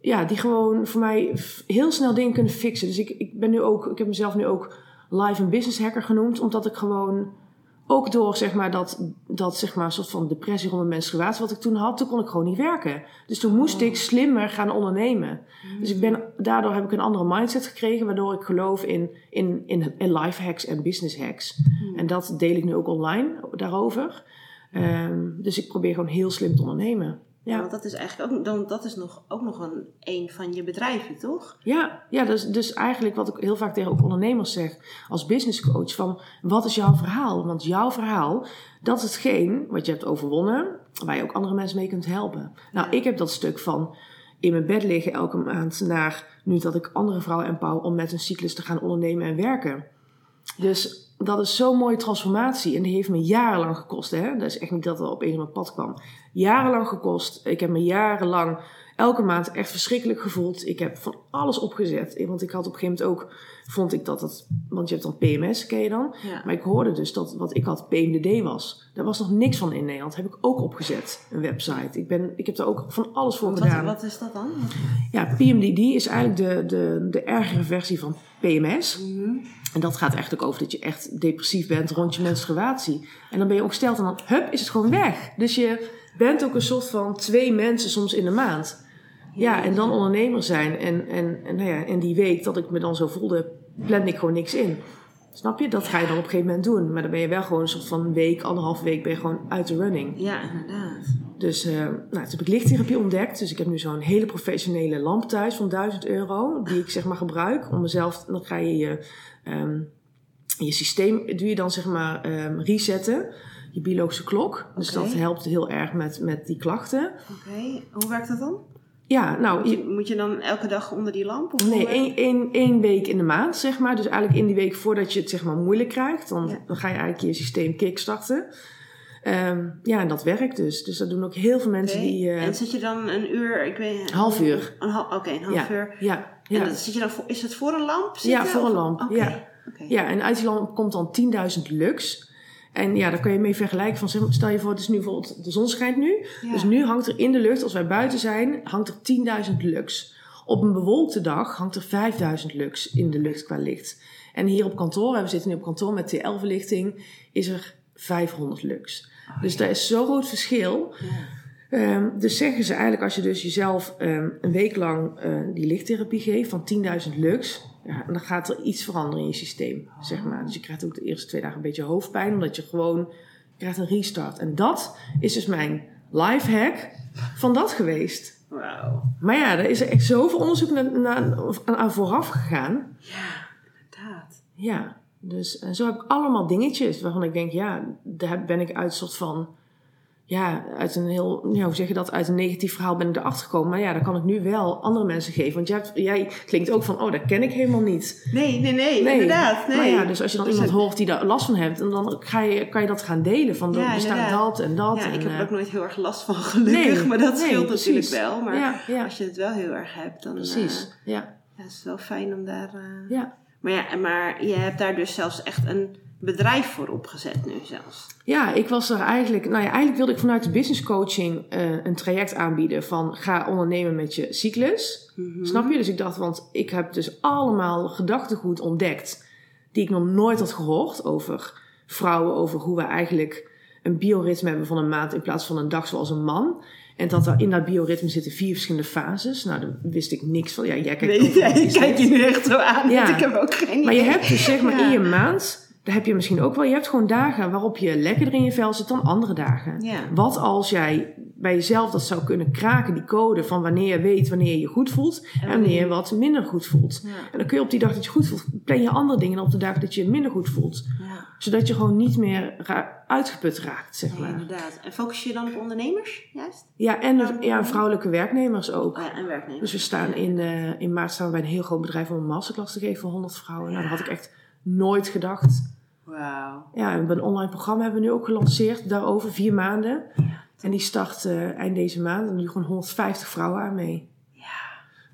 ja, die gewoon voor mij heel snel dingen kunnen fixen. Dus ik, ik ben nu ook, ik heb mezelf nu ook live een business hacker genoemd, omdat ik gewoon ook door zeg maar dat, dat zeg maar een soort van depressie rond mijn menstruatie wat ik toen had, toen kon ik gewoon niet werken. Dus toen moest ik slimmer gaan ondernemen. Dus ik ben, daardoor heb ik een andere mindset gekregen, waardoor ik geloof in, in, in, in life hacks en business hacks. En dat deel ik nu ook online daarover. Ehm, dus ik probeer gewoon heel slim te ondernemen. Ja, Ja, want dat is eigenlijk ook, dan, dat is nog, ook nog een, een van je bedrijven, toch? ja, ja dus, dus eigenlijk wat ik heel vaak tegen ook ondernemers zeg als business coach: van wat is jouw verhaal? Want jouw verhaal, dat is hetgeen wat je hebt overwonnen, waar je ook andere mensen mee kunt helpen. Nou, ik heb dat stuk van in mijn bed liggen elke maand naar nu dat ik andere vrouwen empower om met een cyclus te gaan ondernemen en werken. Dus dat is zo'n mooie transformatie. En die heeft me jarenlang gekost. Hè? Dat is echt niet dat er opeens op mijn pad kwam. Jarenlang gekost. Ik heb me jarenlang elke maand echt verschrikkelijk gevoeld. Ik heb van alles opgezet. Want ik had op een gegeven moment ook, vond ik dat het, want je hebt dan PMS, ken je dan? Ja. Maar ik hoorde dus dat wat ik had PMDD was. Daar was nog niks van in Nederland. Heb ik ook opgezet, een website. Ik, ben, ik heb daar ook van alles voor Want gedaan. wat, wat is dat dan? Ja, PMDD is eigenlijk de, de, de ergere versie van PMS. En dat gaat eigenlijk over dat je echt depressief bent rond je menstruatie. En dan ben je ongesteld en dan, hup, is het gewoon weg. Dus je bent ook een soort van twee mensen soms in de maand. Ja, en dan ondernemer zijn. En, en, en nou ja, in die week dat ik me dan zo voelde, plande ik gewoon niks in. Snap je? Dat ga je dan op een gegeven moment doen. Maar dan ben je wel gewoon een soort van week, anderhalf week ben je gewoon uit de running. Ja, inderdaad. Dus eh, nou, toen heb ik lichttherapie ontdekt. Dus ik heb nu zo'n hele professionele lamp thuis van 1000 euro. Die ik zeg maar gebruik om mezelf... Dan ga je je, ehm, je systeem doe je dan zeg maar ehm, resetten. Je biologische klok. Dus dat helpt heel erg met, met die klachten. Oké, hoe werkt dat dan? Ja, nou... Moet je- moet je dan elke dag onder die lamp? Of Nee, werkt één, één, één week in de maand, zeg maar. Dus eigenlijk in die week voordat je het zeg maar moeilijk krijgt. Dan, Ja. dan ga je eigenlijk je systeem kickstarten. Ehm, ja, en dat werkt dus. Dus dat doen ook heel veel mensen die... eh, En zit je dan een uur, ik weet Half uur. Oké, een half ja, uur. ja, En ja. dan zit je dan voor, is het voor een lamp Ja, zitten, voor een lamp, ja. Ja, en uit die lamp komt dan 10.000 lux. En ja, daar kan je mee vergelijken. Van, stel je voor, het is nu bijvoorbeeld, de zon schijnt nu. Ja. Dus nu hangt er in de lucht, als wij buiten zijn, hangt er 10.000 lux. Op een bewolkte dag hangt er 5000 lux in de lucht qua licht. En hier op kantoor, we zitten nu op kantoor met TL-verlichting, is er 500 lux. dus daar is zo'n groot verschil. Ja. Ehm, dus zeggen ze eigenlijk, als je dus jezelf ehm, een week lang eh, die lichttherapie geeft van 10.000 lux, ja, dan gaat er iets veranderen in je systeem, zeg maar. Dus je krijgt ook de eerste twee dagen een beetje hoofdpijn, omdat je gewoon, krijgt een restart. En dat is dus mijn life hack van dat geweest. Wauw. Maar ja, er is echt zoveel onderzoek naar, naar, aan vooraf gegaan. Ja, inderdaad. Ja, dus en zo heb ik allemaal dingetjes waarvan ik denk, ja, daar ben ik uit soort van, ja, uit een heel, ja, hoe zeg je dat, uit een negatief verhaal ben ik erachter gekomen. Maar ja, dat kan ik nu wel andere mensen geven. Want jij, hebt- jij klinkt ook van, oh, dat ken ik helemaal niet. Nee, nee, nee, inderdaad. Nee. Maar ja, dus als je dan iemand hoort die daar last van heeft, en dan ga je, kan je dat gaan delen. Van, Ja, er bestaat dat en dat. Ja, en, ik heb eh, er ook nooit heel erg last van, gelukkig. Nee, maar dat nee, scheelt precies. natuurlijk wel. Maar ja, als je het wel heel erg hebt, dan precies. eh, ja, ja, is het wel fijn om daar... eh, ja. Maar, ja, maar je hebt daar dus zelfs echt een bedrijf voor opgezet nu zelfs. Ja, ik was er eigenlijk, nou ja, eigenlijk wilde ik vanuit de business coaching eh, een traject aanbieden van ga ondernemen met je cyclus. Mhm. Snap je? Dus ik dacht, want ik heb dus allemaal gedachtegoed ontdekt die ik nog nooit had gehoord over vrouwen, over hoe we eigenlijk een bioritme hebben van een maand in plaats van een dag zoals een man. En dat er in dat bioritme zitten vier verschillende fases. Nou, daar wist ik niks van. Ja, jij kijkt Nee, ook *laughs* kijkt je nu echt zo aan. Ja. want Ik heb ook geen Maar je idee. hebt dus zeg maar Ja. in je maand, daar heb je misschien ook wel, je hebt gewoon dagen waarop je lekkerder in je vel zit dan andere dagen. Ja. Wat als jij bij jezelf dat zou kunnen kraken, die code van wanneer je weet wanneer je je goed voelt en wanneer je wat minder goed voelt. Ja. En dan kun je op die dag dat je goed voelt, plan je andere dingen dan op de dag dat je je minder goed voelt. Ja. Zodat je gewoon niet meer ra- uitgeput raakt, zeg maar. inderdaad. En focus je dan op ondernemers, juist? Ja, en de- ja, vrouwelijke werknemers ook. Oh ja, en werknemers. Dus we staan in, eh, in maart staan we bij een heel groot bedrijf om een masterclass te geven voor 100 vrouwen. Nou, dat had ik echt nooit gedacht. Wauw. Ja, en een online programma hebben we nu ook gelanceerd daarover, vier maanden. En die start eh, eind deze maand. En nu gewoon 150 vrouwen aan mee.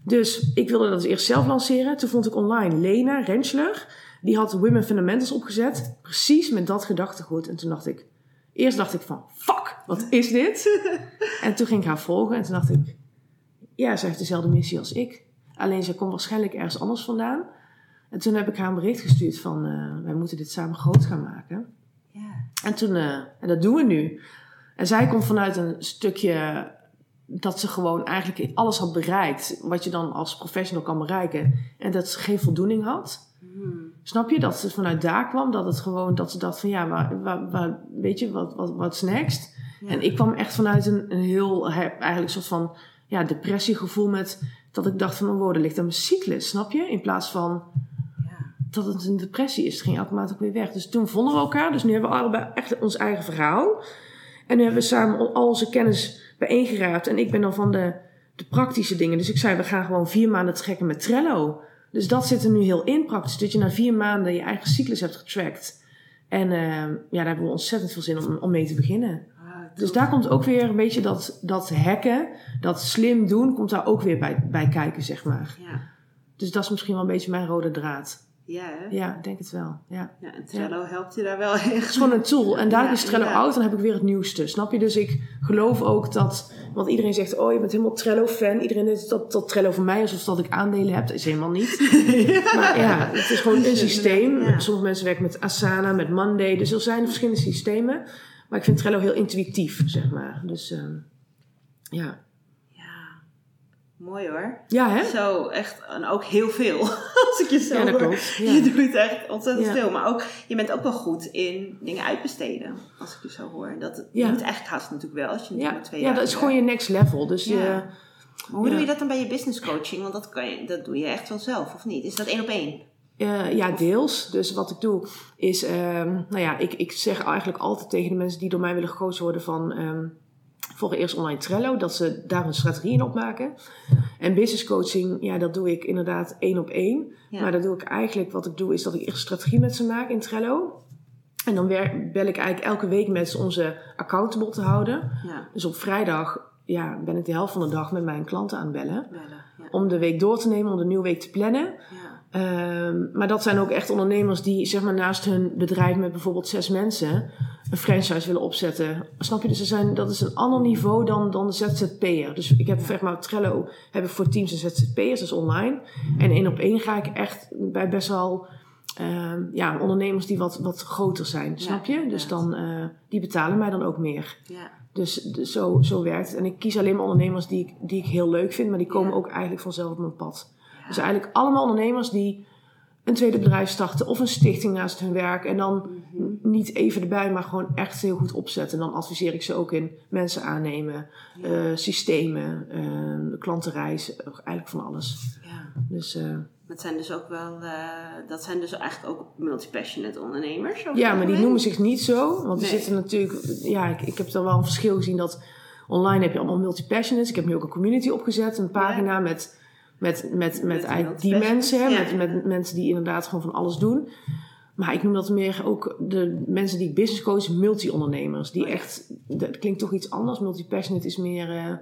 Dus ik wilde dat eerst zelf lanceren. Toen vond ik online Lena Rensler. Die had Women Fundamentals opgezet. Precies met dat gedachtegoed. En toen dacht ik... Eerst dacht ik van, fuck, wat is dit? *laughs* en toen ging ik haar volgen. En toen dacht ik... Ja, ze heeft dezelfde missie als ik. Alleen ze komt waarschijnlijk ergens anders vandaan. En toen heb ik haar een bericht gestuurd van... eh, wij moeten dit samen groot gaan maken. Ja. En toen, eh, en dat doen we nu. En zij komt vanuit een stukje dat ze gewoon eigenlijk alles had bereikt. Wat je dan als professional kan bereiken. En dat ze geen voldoening had. Hmm. Snap je? Dat ze vanuit daar kwam. Dat het gewoon, dat ze dacht van ja, waar, waar, waar- weet je, wat, wat, next? Ja. En ik kwam echt vanuit een, een heel, he- eigenlijk soort van, ja, depressiegevoel met, dat ik dacht van, oh wow, er ligt aan mijn cyclus, snap je? In plaats van. Dat het een depressie is. Het ging automatisch ook weer weg. Dus toen vonden we elkaar. Dus nu hebben we allebei echt ons eigen verhaal. En nu hebben we samen al onze kennis bijeengeraapt. En ik ben dan van de, de praktische dingen. Dus ik zei, we gaan gewoon vier maanden trekken met Trello. Dus dat zit er nu heel in praktisch. Dat je na vier maanden je eigen cyclus hebt getrackt. En eh, ja, daar hebben we ontzettend veel zin om, om mee te beginnen. Ah, Dus daar komt ook weer een beetje dat, dat hacken, dat slim doen, komt daar ook weer bij, bij kijken, zeg maar. Ja. Dus dat is misschien wel een beetje mijn rode draad. Ja, hè? Ja, ik denk het wel. Ja. Ja, en Trello helpt je daar wel *laughs* Het echt. is gewoon een tool. En Ja, is Trello oud, dan heb ik weer het nieuwste. Snap je? Dus ik geloof ook dat... Want iedereen zegt, oh, je bent helemaal Trello-fan. Iedereen denkt dat, dat Trello voor mij is of dat ik aandelen heb. Dat is helemaal niet. *laughs* Maar ja, het is gewoon een systeem. Sommige mensen werken met Asana, met Monday. Dus er zijn verschillende systemen. Maar ik vind Trello heel intuïtief, zeg maar. Dus ehm. Ja. Mooi hoor. Ja, hè? Zo, echt. En ook heel veel. *laughs* Als ik je zo Ja, klopt. Ja. Je doet echt ontzettend Ja. veel. Maar ook, je bent ook wel goed in dingen uitbesteden. Als ik je zo hoor. Dat. Je moet eigenlijk haast natuurlijk wel. Als je Ja, twee ja jaar dat is gewoon je next level. Dus Ja. je, Maar hoe doe je dat dan bij je business coaching? Want dat, kan je, dat doe je echt wel zelf, of niet? Is dat één op één? Eh, ja, deels. Dus wat ik doe is, ehm, nou ja, ik, ik zeg eigenlijk altijd tegen de mensen die door mij willen gecoacht worden van, volg eerst online Trello, dat ze daar een strategie in opmaken. En business coaching, ja, dat doe ik inderdaad één op één. Ja. Maar dat doe ik eigenlijk, wat ik doe is dat ik eerst een strategie met ze maak in Trello. En dan bel ik eigenlijk elke week met ze om ze accountable te houden. Ja, Dus op vrijdag ja, ben ik de helft van de dag met mijn klanten aan het bellen. bellen. Ja. Om de week door te nemen, om de nieuwe week te plannen. Ehm, maar dat zijn ook echt ondernemers die zeg maar, naast hun bedrijf met bijvoorbeeld zes mensen een franchise willen opzetten. Snap je? Dus er zijn, dat is een ander niveau dan, dan de ZZP'er. Dus ik heb zeg maar Trello heb ik voor teams en ZZP'ers, dat is online. En één op één ga ik echt bij best wel ehm, ja, ondernemers die wat, wat groter zijn. Snap je? Dus dan, eh, die betalen mij dan ook meer. Ja. Dus, dus zo, zo werkt het. En ik kies alleen maar ondernemers die ik, die ik heel leuk vind, maar die komen Ja. ook eigenlijk vanzelf op mijn pad. Dus eigenlijk allemaal ondernemers die een tweede bedrijf starten of een stichting naast hun werk. En dan Mhm. niet even erbij, maar gewoon echt heel goed opzetten. En dan adviseer ik ze ook in mensen aannemen, Ja. eh, systemen, eh, klantenreis, eigenlijk van alles. ja. Dus eh, Dat zijn dus ook wel, eh, dat zijn dus eigenlijk ook multi-passionate ondernemers. ja, maar die noemen zich niet zo. Want er zitten natuurlijk, ja, ik, ik heb er wel een verschil gezien dat online heb je allemaal multi-passionates. Ik heb nu ook een community opgezet, een pagina met, met, met, met, die mensen, ja. met, met mensen die inderdaad gewoon van alles doen. Maar ik noem dat meer ook de mensen die ik business coach, multi-ondernemers. Die Oh echt, dat klinkt toch iets anders. Multi-passionate is meer, eh,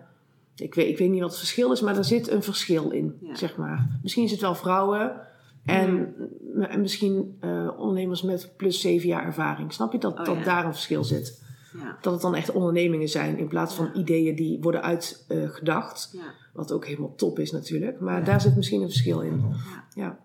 ik, weet, ik weet niet wat het verschil is, maar er zit een verschil in, Ja. zeg maar. Misschien is het wel vrouwen, En, en misschien eh, ondernemers met plus zeven jaar ervaring. Snap je dat, Oh, dat ja. daar een verschil zit? Ja. Dat het dan echt ondernemingen zijn in plaats van ideeën die worden uitgedacht. Ja. Wat ook helemaal top is natuurlijk. Maar Ja. daar zit misschien een verschil in. Ja.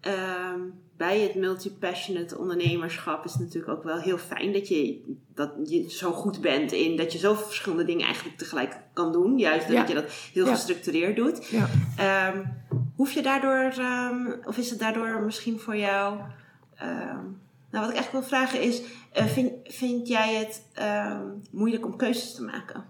Ehm, bij het multi-passionate ondernemerschap is het natuurlijk ook wel heel fijn dat je, dat je zo goed bent in dat je zoveel verschillende dingen eigenlijk tegelijk kan doen. Juist Ja. je dat heel Ja. gestructureerd doet. Ja. Ehm, hoef je daardoor, ehm, of is het daardoor misschien voor jou. nou, wat ik echt wil vragen is: eh, vind, vind jij het moeilijk om keuzes te maken?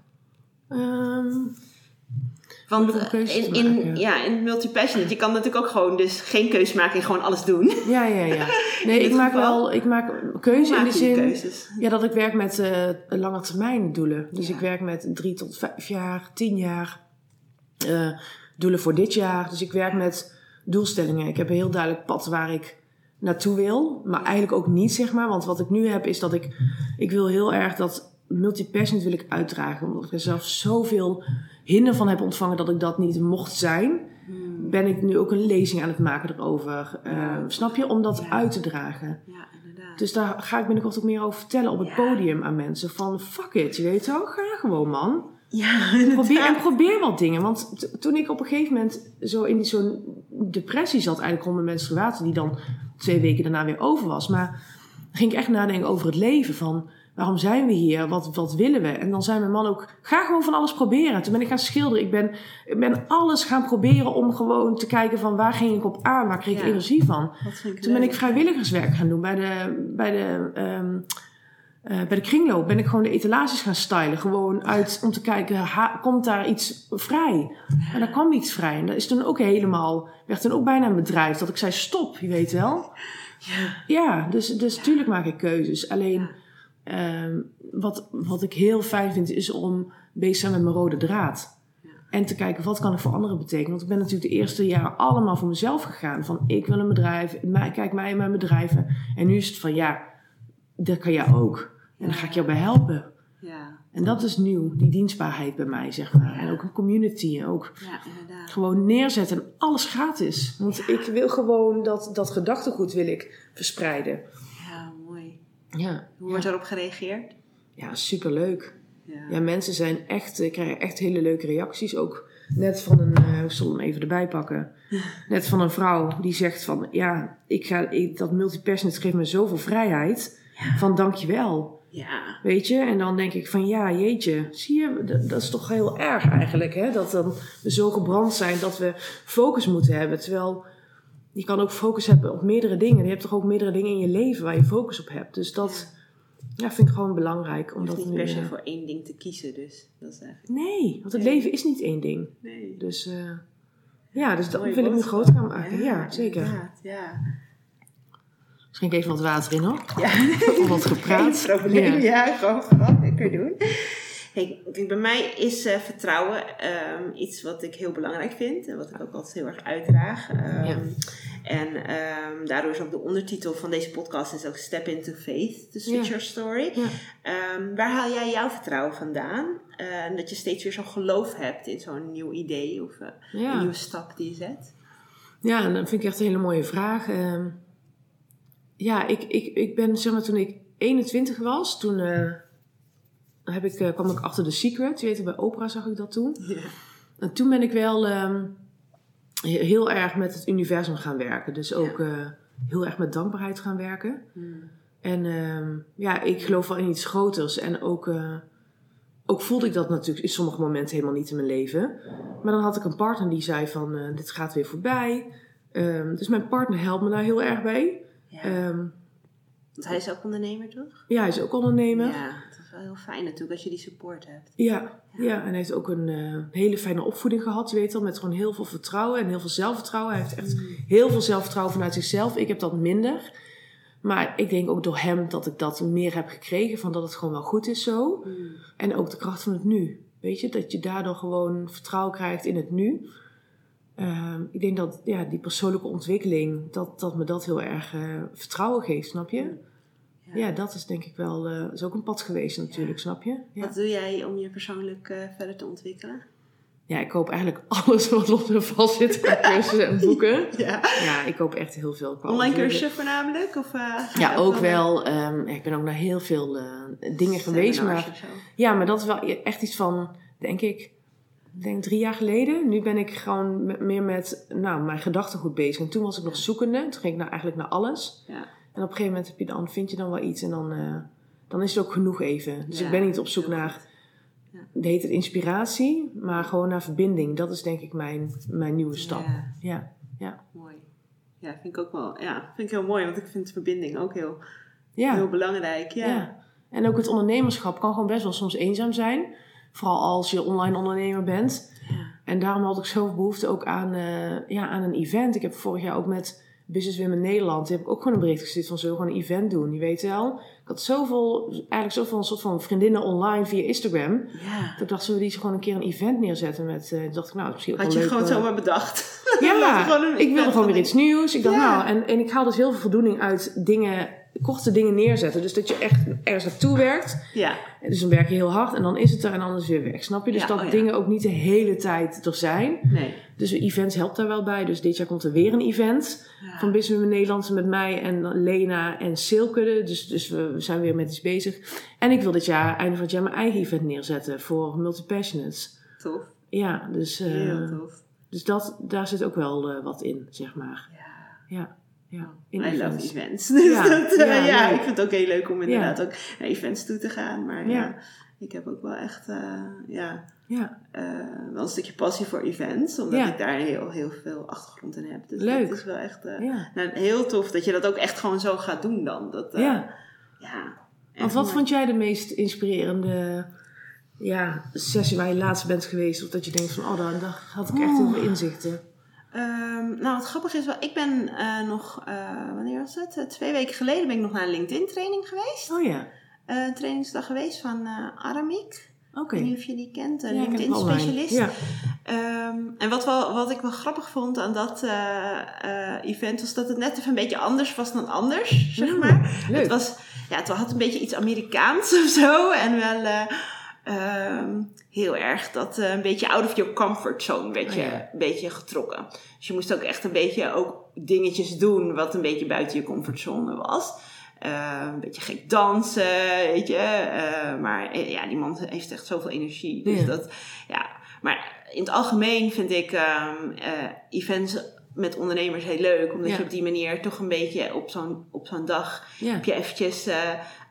Want eh, keuzes in, in, ja. in multi-passionate, je kan natuurlijk ook gewoon dus geen keuze maken en gewoon alles doen. ja, ja, ja. *laughs* Nee, ik maak wel ik maak keuze in de zin. keuzes? Ja, dat ik werk met eh lange termijn doelen. Dus Ja. ik werk met drie tot vijf jaar, tien jaar. eh, doelen voor dit jaar. Dus ik werk met doelstellingen. Ik heb een heel duidelijk pad waar ik naartoe wil. Maar eigenlijk ook niet, zeg maar. Want wat ik nu heb is dat ik... Ik wil heel erg dat multi-passionate wil ik uitdragen. Omdat ik er zelf zoveel hinder van heb ontvangen dat ik dat niet mocht zijn. Hmm. Ben ik nu ook een lezing aan het maken erover. Eh, snap je? Om dat Ja. uit te dragen. Ja, inderdaad. Dus daar ga ik binnenkort ook meer over vertellen op het podium aan mensen. Van fuck it, je weet wel, ga gewoon man. ja, *laughs* Probeer, en probeer wat dingen. Want toen ik op een gegeven moment zo in die- zo'n depressie zat, eigenlijk rond mijn menstruatie, die dan twee weken daarna weer over was. Maar ging ik echt nadenken over het leven. Van waarom zijn we hier? Wat, wat willen we? En dan zei mijn man ook, ga gewoon van alles proberen. Toen ben ik gaan schilderen. Ik ben, ik ben alles gaan proberen om gewoon te kijken van waar ging ik op aan? Waar kreeg ik Ja. energie van? Toen ben ik vrijwilligerswerk gaan doen bij de, bij de, ehm, eh, bij de kringloop. Ben ik gewoon de etalages gaan stylen. Gewoon uit om te kijken, ha- komt daar iets vrij? En daar kwam iets vrij. En dat is toen ook helemaal, werd toen ook bijna een bedrijf. Dat ik zei, stop, je weet wel. Ja. Ja, dus, dus tuurlijk maak ik keuzes. Alleen, ehm, wat, wat ik heel fijn vind, is om bezig te zijn met mijn rode draad. En te kijken, wat kan ik voor anderen betekenen? Want ik ben natuurlijk de eerste jaren allemaal voor mezelf gegaan. Van, ik wil een bedrijf, kijk mij en mijn bedrijven. En nu is het van, ja, dat kan jij ook. En dan ga ik jou bij helpen. Ja. En dat is nieuw, die dienstbaarheid bij mij, zeg maar. En ook een community, ook ja, inderdaad. gewoon neerzetten en alles gratis. Want ik wil gewoon dat, dat gedachtegoed wil ik verspreiden. Ja. Ja, Hoe wordt daarop gereageerd? ja superleuk. Ja. Ja, mensen zijn echt, eh, krijgen echt hele leuke reacties. Ook net van een, eh, ik zal hem even erbij pakken. *laughs* Net van een vrouw die zegt van, ja, ik ga, ik, dat multi-passionate geeft me zoveel vrijheid. Van dankjewel. Ja. Weet je? En dan denk ik van, ja, jeetje, zie je, dat, dat is toch heel erg eigenlijk, hè? Dat dan we zo gebrand zijn dat we focus moeten hebben. Terwijl je kan ook focus hebben op meerdere dingen. Je hebt toch ook meerdere dingen in je leven waar je focus op hebt. Dus dat ja, vind ik gewoon belangrijk. Je Omdat hoeft niet per se eh, voor één ding te kiezen, dus dat is eigenlijk... Nee, want het Nee. leven is niet één ding. Nee. Dus eh, ja, dus dat wil ik nu groot gaan maken. Ja, zeker. inderdaad, Ja. Schenk even wat water in hoor. Ja. Of wat gepraat. Geen probleem. Ja. Ja, gewoon vooral lekker doen. Hey, kijk, bij mij is eh, vertrouwen ehm, iets wat ik heel belangrijk vind. En wat ik ook altijd heel erg uitdraag. Ehm, Ja. En ehm, daardoor is ook de ondertitel van deze podcast is ook Step into Faith, switch Ja. your story. Ehm, waar haal jij jouw vertrouwen vandaan? Eh, En dat je steeds weer zo'n geloof hebt in zo'n nieuw idee of eh, een nieuwe stap die je zet. Ja, en dat vind ik echt een hele mooie vraag. Ehm, ja, ik, ik, ik ben zeg maar toen ik 21 was, toen eh, heb ik, kwam ik achter The Secret. Je weet, bij Oprah zag ik dat toen. Ja. En toen ben ik wel heel erg met het universum gaan werken. Dus ook eh, heel erg met dankbaarheid gaan werken. Hmm. En ehm, ja, ik geloof wel in iets groters. En ook, eh, ook voelde ik dat natuurlijk in sommige momenten helemaal niet in mijn leven. Maar dan had ik een partner die zei van, eh, dit gaat weer voorbij. Ehm, dus mijn partner helpt me daar heel erg bij. Ja. Ehm, Want hij is ook ondernemer, toch? ja, hij is ook ondernemer. Ja, wel heel fijn natuurlijk als je die support hebt. Ja, ja, en hij heeft ook een eh, hele fijne opvoeding gehad, je weet wel, met gewoon heel veel vertrouwen en heel veel zelfvertrouwen. Hij heeft echt heel veel zelfvertrouwen vanuit zichzelf. Ik heb dat minder. Maar ik denk ook door hem dat ik dat meer heb gekregen, van dat het gewoon wel goed is zo. Hmm. En ook de kracht van het nu. Weet je, dat je daardoor gewoon vertrouwen krijgt in het nu. Ehm, ik denk dat ja, die persoonlijke ontwikkeling, dat, dat me dat heel erg eh, vertrouwen geeft, snap je? Ja, dat is denk ik wel, eh is ook een pad geweest natuurlijk, snap je? Ja. Wat doe jij om je persoonlijk eh, verder te ontwikkelen? ja, ik koop eigenlijk *laughs* alles wat los en vast zit cursussen en *laughs* boeken. Ja. Ja, ik koop echt heel veel. qua Online cursussen voornamelijk? Of, eh, Ja, ook wel. ehm, ik ben ook naar heel veel dingen geweest. Maar ja, maar dat is wel echt iets van, denk ik, denk drie jaar geleden. Nu ben ik gewoon me- meer met nou, mijn gedachtegoed bezig. En toen was ik nog zoekende. Toen ging ik nou eigenlijk naar alles. Ja. En op een gegeven moment heb je dan, vind je dan wel iets en dan, eh, dan is het ook genoeg even. Dus Ja, ik ben niet op zoek naar. Ja. het heet het inspiratie, maar gewoon naar verbinding. Dat is denk ik mijn, mijn nieuwe stap. Ja, Ja, mooi. Ja, vind ik ook wel. Ja, vind ik heel mooi, want ik vind verbinding ook heel, ja. heel belangrijk. Ja. Ja. En ook het ondernemerschap kan gewoon best wel soms eenzaam zijn. Vooral als je online ondernemer bent. Ja. En daarom had ik zoveel behoefte ook aan, eh, ja, aan een event. Ik heb vorig jaar ook met Business Women Nederland... heb ik ook gewoon een bericht gestuurd van... zullen we gewoon een event doen? Je weet wel. Ik had zoveel, eigenlijk zoveel een soort van vriendinnen online via Instagram. Ja. Dat ik dacht, zullen we die gewoon een keer een event neerzetten? Met, eh, dacht ik, nou, misschien ook Had je leuk, gewoon eh, zomaar bedacht. *laughs* Ja, ik wilde gewoon weer iets nieuws. Ik dacht, Ja. nou, en, en ik haal dus heel veel voldoening uit dingen, korte dingen neerzetten. Dus dat je echt ergens naartoe werkt. Ja. Dus dan werk je heel hard en dan is het er en het weer weg. Snap je? Dus Ja, dat oh ja. dingen ook niet de hele tijd er zijn. Nee. Dus events helpt daar wel bij. Dus dit jaar komt er weer een event Ja. van Business Women Nederland met mij en Lena en Silke. Dus, dus we, zijn weer met iets bezig. En ik wil dit jaar, einde van het jaar, mijn eigen event neerzetten voor multi-passionates. Tof. Ja, dus, eh, Heel tof. dus dat, daar zit ook wel eh, wat in, zeg maar. Ja. Ja, ja. In I love events. *laughs* Dus Ja, dat, eh, ja, ja, leuk. ik vind het ook heel leuk om inderdaad ook naar events toe te gaan. Maar ja, Ja. ik heb ook wel echt eh, ja, Ja, eh, wel een stukje passie voor events. Omdat Ja. ik daar heel, heel veel achtergrond in heb. Dus Leuk. dat is wel echt ja. nou, heel tof dat je dat ook echt gewoon zo gaat doen dan. Dat, ja. ja. Want echt wat vond jij de meest inspirerende ja, sessie waar je laatst bent geweest? Of dat je denkt van, oh, daar, daar had ik echt heel veel inzichten. Ehm, nou, wat grappig is wel, ik ben eh, nog, eh, wanneer was het? Eh, twee weken geleden ben ik nog naar een LinkedIn training geweest. Oh ja, trainingsdag geweest van Aramik. oké. Ik weet niet of je die kent, een Ja, ik ken LinkedIn het online. specialist. Ja, Ehm, en wat, wel, wat ik wel grappig vond aan dat event was dat het net even een beetje anders was dan anders, zeg Mm, maar. leuk. Het, was, ja, het had een beetje iets Amerikaans *laughs* of zo. En wel eh, ehm, heel erg dat eh, een beetje out of your comfort zone werd je, Oh ja. een beetje getrokken. Dus je moest ook echt een beetje ook dingetjes doen wat een beetje buiten je comfortzone was. Eh, een beetje gek dansen, weet je. Eh, maar eh, ja, die man heeft echt zoveel energie. Dus Ja. dat, ja. Maar in het algemeen vind ik ehm, eh, events met ondernemers heel leuk. Omdat Ja. je op die manier toch een beetje op zo'n, op zo'n dag heb je eventjes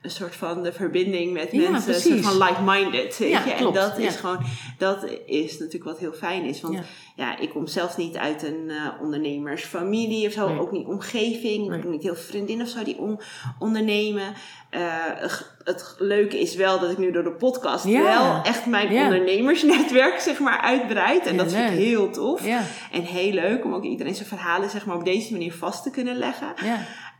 een soort van de verbinding met Ja, mensen. Een soort van like-minded, Ja, klopt, En dat ja. is gewoon, dat is natuurlijk wat heel fijn is. Want Ja. ik kom zelf niet uit een eh, ondernemersfamilie of zo. Nee. Ook niet omgeving. Ik Nee. heb niet heel veel vriendinnen of zo die om, ondernemen. Eh, het leuke is wel dat ik nu door de podcast wel echt mijn ondernemersnetwerk zeg maar uitbreid. En dat vind ik heel tof. En heel leuk om ook iedereen zijn verhalen zeg maar op deze manier vast te kunnen leggen.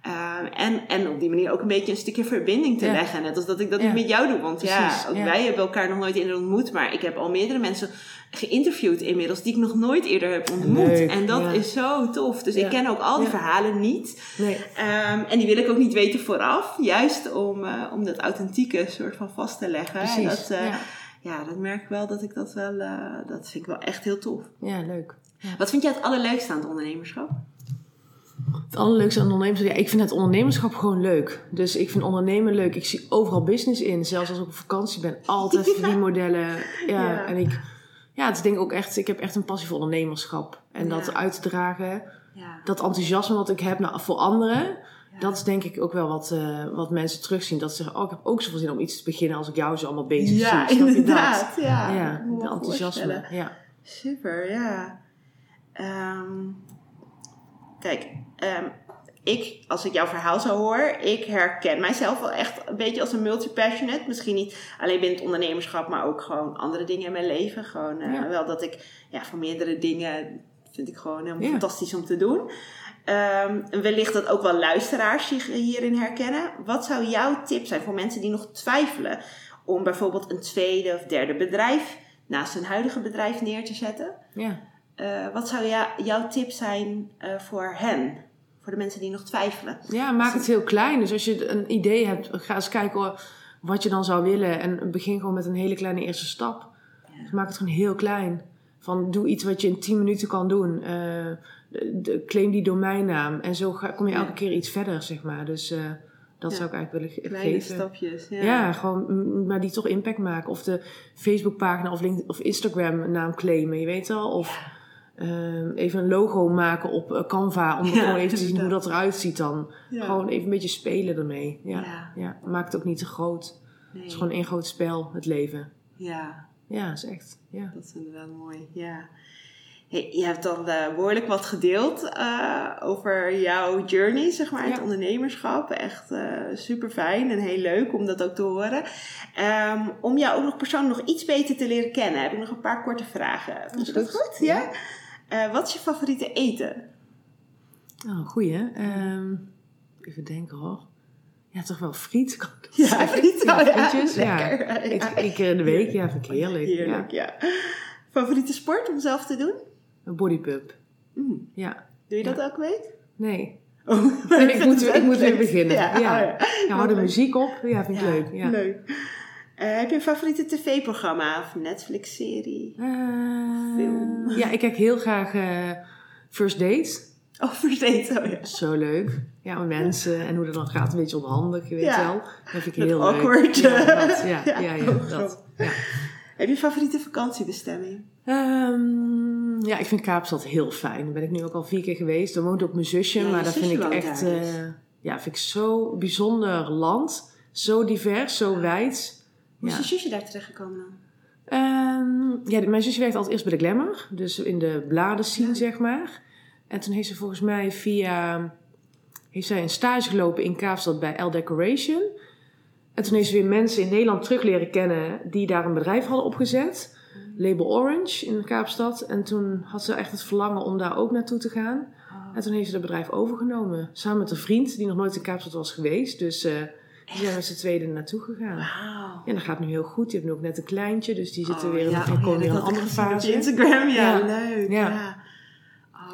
Uh, en, en op die manier ook een beetje een stukje verbinding te Ja. leggen. Net als dat ik dat Ja. nu met jou doe. Want Precies, ja, ook ja. wij hebben elkaar nog nooit eerder ontmoet. Maar ik heb al meerdere mensen geïnterviewd inmiddels die ik nog nooit eerder heb ontmoet. Leuk, en dat is zo tof. Dus ik ken ook al die verhalen niet. Nee, Um, en die wil ik ook niet weten vooraf. Juist om, uh, om dat authentieke soort van vast te leggen. En precies. dat, uh, ja. ja, dat merk ik wel dat ik dat wel, uh, dat vind ik wel echt heel tof. ja, leuk. Wat vind jij het allerleukste aan het ondernemerschap? Het allerleukste aan ondernemerschap, ja, ik vind het ondernemerschap gewoon leuk. Dus ik vind ondernemen leuk. Ik zie overal business in. Zelfs als ik op vakantie ben, altijd *laughs* verdienmodellen. Ja, Ja. en ik, ja, het is denk ik ook echt, ik heb echt een passie voor ondernemerschap. En dat Ja. uit te dragen, Ja. dat enthousiasme wat ik heb naar, voor anderen. Ja. Dat is denk ik ook wel wat, eh, wat mensen terugzien. Dat ze zeggen, oh, ik heb ook zoveel zin om iets te beginnen als ik jou zo allemaal bezig Ja, zie. Dat? inderdaad. Ja, Ja, de enthousiasme. Ja. Super, ja. Ehm, kijk, ehm, ik, als ik jouw verhaal zo hoor, ik herken mijzelf wel echt een beetje als een multi-passionate. Misschien niet alleen binnen het ondernemerschap, maar ook gewoon andere dingen in mijn leven. Gewoon eh, Ja. wel dat ik ja, van meerdere dingen vind ik gewoon helemaal Ja. fantastisch om te doen. Ehm, wellicht dat ook wel luisteraars zich hierin herkennen. Wat zou jouw tip zijn voor mensen die nog twijfelen om bijvoorbeeld een tweede of derde bedrijf naast hun huidige bedrijf neer te zetten? Ja. Eh, wat zou jou- jouw tip zijn eh, voor hen? Voor de mensen die nog twijfelen. Ja, maak het heel klein. Dus als je een idee hebt, ga eens kijken wat je dan zou willen. En begin gewoon met een hele kleine eerste stap. Dus maak het gewoon heel klein. Van doe iets wat je in 10 minuten kan doen. Eh, de, de- claim die domeinnaam. En zo ga, kom je Ja. elke keer iets verder, zeg maar. Dus dat Ja. zou ik eigenlijk willen Kleine geven. stapjes. Ja. Ja, gewoon, maar die toch impact maken. Of de Facebookpagina of, of Instagram naam claimen, je weet wel. Of ehm, even een logo maken op eh, Canva. Om Ja, gewoon even te zien hoe dat eruit ziet dan. Ja. Gewoon even een beetje spelen ermee. Ja. Ja. Ja. Maak het ook niet te groot. Nee. Het is gewoon één groot spel, het leven. Ja, Ja, dat is echt. Ja. dat is inderdaad mooi. Ja. Hey, je hebt dan eh, behoorlijk wat gedeeld eh, over jouw journey, zeg maar, het Ja. ondernemerschap. Echt super fijn en heel leuk om dat ook te horen. Ehm, om jou ook nog persoonlijk nog iets beter te leren kennen, heb ik nog een paar korte vragen. Vind je dat goed. goed? Ja? Eh, wat is je favoriete eten? Oh, goeie. Ehm, even denken hoor. Ja, toch wel friet. Ja, friet. Oh, ja. frietjes. Ja. Lekker. Ja. In de week. Ja, vind ik heerlijk. Heerlijk, ja. Favoriete sport om zelf te doen? Een bodypump. Mm. Ja. Doe je dat elke week? Nee. Oh, *laughs* ik moet weer- ik moet weer beginnen. Ja, Ja. oh ja. Ja, hou de muziek op. Ja, vind ik leuk. Ja. leuk. Eh, heb je een favoriete tv-programma of Netflix-serie? Eh, Film. ja, ik kijk heel graag eh, First Date. Oh, versteed. Oh ja. Zo leuk. Ja, met mensen en hoe dat dan gaat, een beetje onhandig, je weet Ja. wel. Dat vind ik Dat heel awkward. leuk. Ja, dat, *laughs* ja, Ja, ja, ja, oh, dat. Ja. Heb je een favoriete vakantiebestemming? Ehm, ja, ik vind Kaapstad heel fijn. Daar ben ik nu ook al vier keer geweest. Daar woont ook mijn zusje, maar dat vind ik echt... dus. ja, vind ik zo bijzonder land. Zo divers, zo wijd. Hoe is je zusje daar terechtgekomen dan? Ehm, ja, mijn zusje werkte altijd eerst bij de Glamour. Dus in de bladen scene, Ja. zeg maar. En toen heeft ze volgens mij via... Heeft zij een stage gelopen in Kaapstad bij L Decoration. En toen heeft ze weer mensen in Nederland terug leren kennen... die daar een bedrijf hadden opgezet. Label Orange in Kaapstad. En toen had ze echt het verlangen om daar ook naartoe te gaan. En toen heeft ze het bedrijf overgenomen. Samen met een vriend die nog nooit in Kaapstad was geweest. Dus eh die zijn z'n tweeën er naartoe gegaan. Wauw. Ja, dat gaat nu heel goed. Die hebben nu ook net een kleintje, dus die zitten Oh, weer in, ja, en oh, komen ja, dat een andere gezien op fase. Instagram, ja, Ja. leuk. Ja.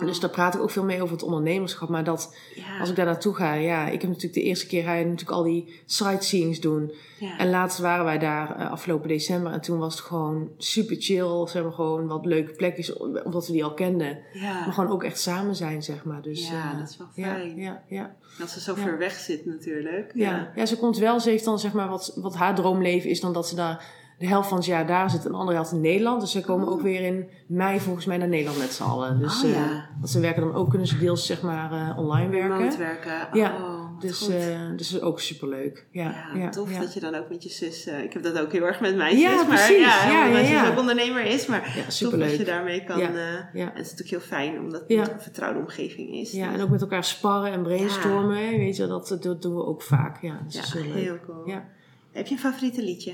Dus daar praat ik ook veel mee over het ondernemerschap. Maar dat, ja. als ik daar naartoe ga, ja, ik heb natuurlijk de eerste keer ga je natuurlijk al die sightseeings doen. ja. En laatst waren wij daar eh, afgelopen december en toen was het gewoon super chill. Zeg maar gewoon wat leuke plekjes, omdat we die al kenden. ja. Maar gewoon ook echt samen zijn, zeg maar. Dus, Ja, eh, dat is wel fijn. Ja, ja, Als ze zo ver weg zit natuurlijk. ja. ja, ze komt wel. Ze heeft dan zeg maar wat, wat haar droomleven is dan dat ze daar de helft van het jaar daar zit en de andere helft in Nederland. Dus ze komen Oh. ook weer in mei volgens mij naar Nederland met z'n allen. Dus Oh, eh, dat ze werken dan ook kunnen ze deels zeg maar eh, online werken. Remote werken. Ja, Oh, Dus, eh dus dat is ook superleuk. Ja, ja, ja, tof ja. dat je dan ook met je zus... ik heb dat ook heel erg met mijn zus. Ja, maar precies. ja, mijn zus ja. ook ondernemer is. Maar tof dat je daarmee kan... En het is natuurlijk heel fijn omdat het een vertrouwde omgeving is. Ja, Dus- en ook met elkaar sparren en brainstormen. Weet je, dat, dat doen we ook vaak. Ja, dat is heel cool. Ja. Heb je een favoriete liedje?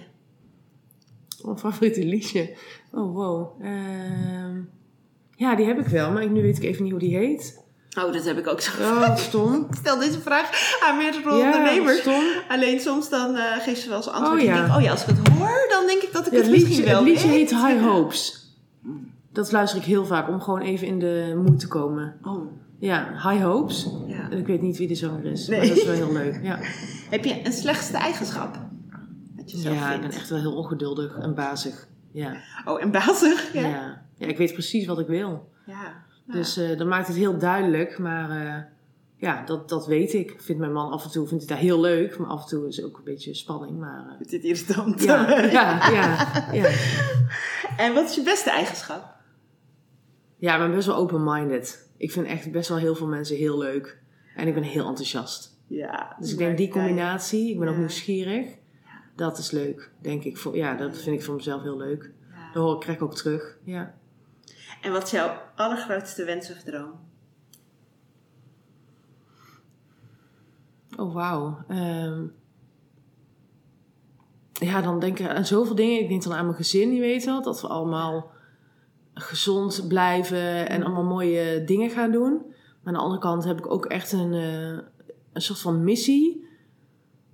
Mijn favoriete liedje. Oh, wow. Ehm, ja, die heb ik wel, maar nu weet ik even niet hoe die heet. Oh, dat heb ik ook zo. Oh, stom. Ik stel deze vraag aan meerdere Ja, ondernemers. stom. Alleen soms dan eh geeft ze wel eens antwoord. Oh, ja. denk, oh ja, als ik het hoor, dan denk ik dat ik Ja, het het, misschien liedje, wel het liedje heet High Hopes. Dat luister ik heel vaak om gewoon even in de moed te komen. Oh, Ja, High Hopes. ja. En ik weet niet wie de zanger is, Nee. maar dat is wel heel leuk. Ja, *laughs* Heb je een slechtste eigenschap? Wat je zelf ja ik vindt? ben echt wel heel ongeduldig en bazig. Ja. Oh, en bazig? Ja. Ja. Ja. ik weet precies wat ik wil. ja. Ja. Dus eh dat maakt het heel duidelijk, maar eh, ja, dat, dat weet ik. Vindt mijn man af en toe vindt hij daar heel leuk, maar af en toe is het ook een beetje spanning. Maar, eh, Het is irritant. *laughs* ja, ja, ja. En wat is je beste eigenschap? ja, ik ben best wel open-minded. Ik vind echt best wel heel veel mensen heel leuk. En ik ben heel enthousiast. Ja. Dus ik denk die combinatie, ik ben ook nieuwsgierig. Dat is leuk, denk ik. Ja, dat vind ik voor mezelf heel leuk. Dat hoor ik krijg ik ook terug. Ja. En wat is jouw allergrootste wens of droom? Oh, wauw. Ehm, ja, dan denk ik aan zoveel dingen. Ik denk dan aan mijn gezin, je weet wel. Dat we allemaal gezond blijven en allemaal mooie dingen gaan doen. Maar aan de andere kant heb ik ook echt een, eh, een soort van missie.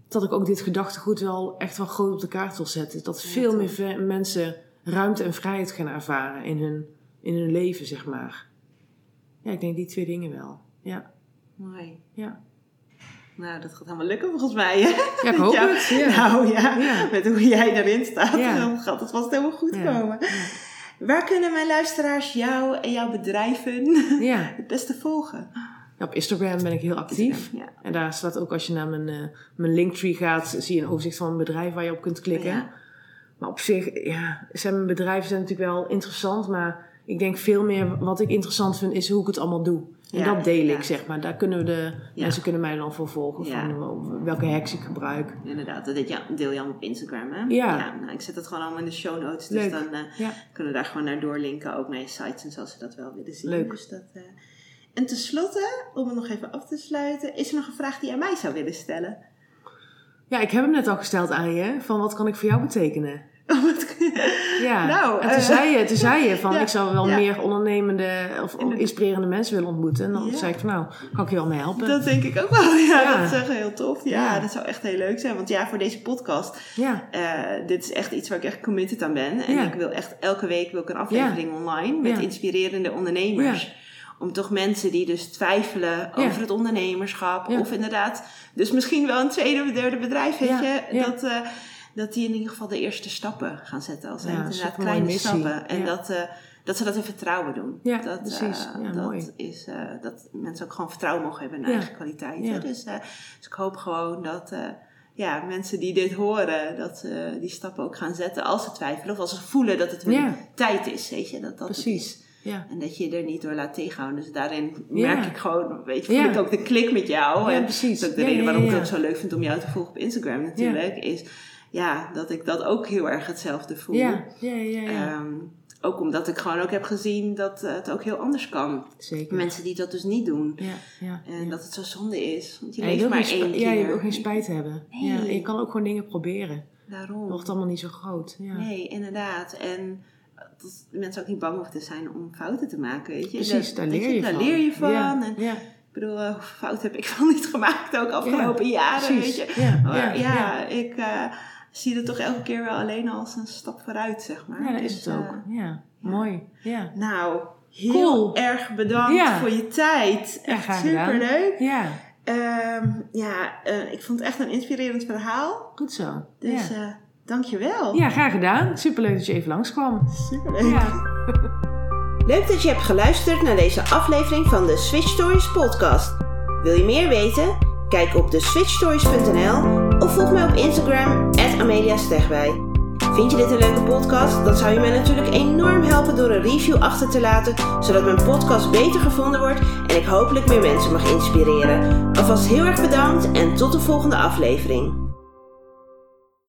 Dat ik ook dit gedachtegoed wel echt wel groot op de kaart wil zetten. Dat veel meer mensen ruimte en vrijheid gaan ervaren in hun, in hun leven, zeg maar. Ja, ik denk die twee dingen wel. Ja, Mooi. ja. Nou, dat gaat helemaal lukken volgens mij. Hè? Ja, ik hoop Ja. het. Ja. Nou ja, Ja. met hoe jij daarin staat, dan gaat het vast helemaal goed komen. Waar kunnen mijn luisteraars jou en jouw bedrijven Ja. het beste volgen? Ja, Op Instagram ben ik heel actief. Instagram, ja. En daar staat ook als je naar mijn, eh, mijn linktree gaat, zie je een overzicht van mijn bedrijf waar je op kunt klikken. Ja. Maar op zich, ja, zijn mijn bedrijven zijn natuurlijk wel interessant, maar ik denk veel meer wat ik interessant vind is hoe ik het allemaal doe. En Ja, dat deel ik, zeg maar. Daar kunnen we de, mensen kunnen mij dan voor volgen van welke hacks ik gebruik. Inderdaad, dat deel je allemaal op Instagram, hè? Ja. nou, ik zet het gewoon allemaal in de show notes, dus Leuk. dan eh, kunnen we daar gewoon naar doorlinken, ook naar je sites en zo, als ze dat wel willen zien. Leuk. Dus dat, eh, En tenslotte, om het nog even af te sluiten, is er nog een vraag die jij mij zou willen stellen? Ja, ik heb hem net al gesteld aan je, van wat kan ik voor jou betekenen? *laughs* Oh, Ja, *laughs* Nou, en toen, eh, zei je, toen zei je van *laughs* ja, ik zou wel ja. meer ondernemende of inspirerende mensen willen ontmoeten. En dan Ja. zei ik van nou, kan ik je wel mee helpen? Dat denk ik ook wel. Ja, dat is echt heel tof. Ja, dat zou echt heel leuk zijn. Want ja, voor deze podcast, Ja, eh, dit is echt iets waar ik echt committed aan ben. En ik wil echt elke week wil ik een aflevering online met inspirerende ondernemers. Om toch mensen die dus twijfelen Ja. over het ondernemerschap. Ja. Of inderdaad, dus misschien wel een tweede of derde bedrijf, weet je. Dat, eh, dat die in ieder geval de eerste stappen gaan zetten. Als Ja, inderdaad kleine missie. stappen. En dat, eh, dat ze dat in vertrouwen doen. Ja, dat, precies. eh, Ja, dat mooi. is dat mensen ook gewoon vertrouwen mogen hebben in Ja. eigen kwaliteiten. Ja. Dus, dus ik hoop gewoon dat ja, mensen die dit horen, dat ze die stappen ook gaan zetten als ze twijfelen. Of als ze voelen dat het hun tijd is. Weet je, dat dat precies. Ja. En dat je je er niet door laat tegenhouden. Dus daarin Ja. merk ik gewoon, weet je, voel Ja. ik ook de klik met jou. Ja, en precies. Dat is de reden waarom ik het zo leuk vind om jou te volgen op Instagram natuurlijk. Is ja, dat ik dat ook heel erg hetzelfde voel. Ja, ja, ja, ja. Ehm, ook omdat ik gewoon ook heb gezien dat het ook heel anders kan. Zeker. Mensen die dat dus niet doen. Ja, ja. En ja. dat het zo zonde is. Want je leeft maar één keer. Ja, je wil geen spijt hebben. Nee. Ja, en je kan ook gewoon dingen proberen. Daarom. Het wordt allemaal niet zo groot. Ja. Nee, inderdaad. En dat mensen ook niet bang hoeven te zijn om fouten te maken. Weet je? Precies, Dat- daar leer je daar van. leer je van. Ja, En, ja. Ik bedoel, eh, hoeveel fouten heb ik wel niet gemaakt, ook afgelopen jaren, precies. weet je. Ja, Maar ja, ik eh, zie het toch elke keer wel alleen als een stap vooruit, zeg maar. Ja, dat is Dus, het ook. eh, Ja, mooi. Ja. nou, heel Cool. erg bedankt voor je tijd. Echt superleuk. ja, Ehm, ja, eh, ik vond het echt een inspirerend verhaal. goed zo. Dus ja. Dankjewel. ja, graag gedaan. Superleuk dat je even langskwam. Superleuk. Ja. *laughs* Leuk dat je hebt geluisterd naar deze aflevering van de Switch Stories podcast. Wil je meer weten? Kijk op de switchstories.nl of volg mij op Instagram Amelia Stegwij. Vind je dit een leuke podcast? Dan zou je mij natuurlijk enorm helpen door een review achter te laten, zodat mijn podcast beter gevonden wordt en ik hopelijk meer mensen mag inspireren. Alvast heel erg bedankt en tot de volgende aflevering.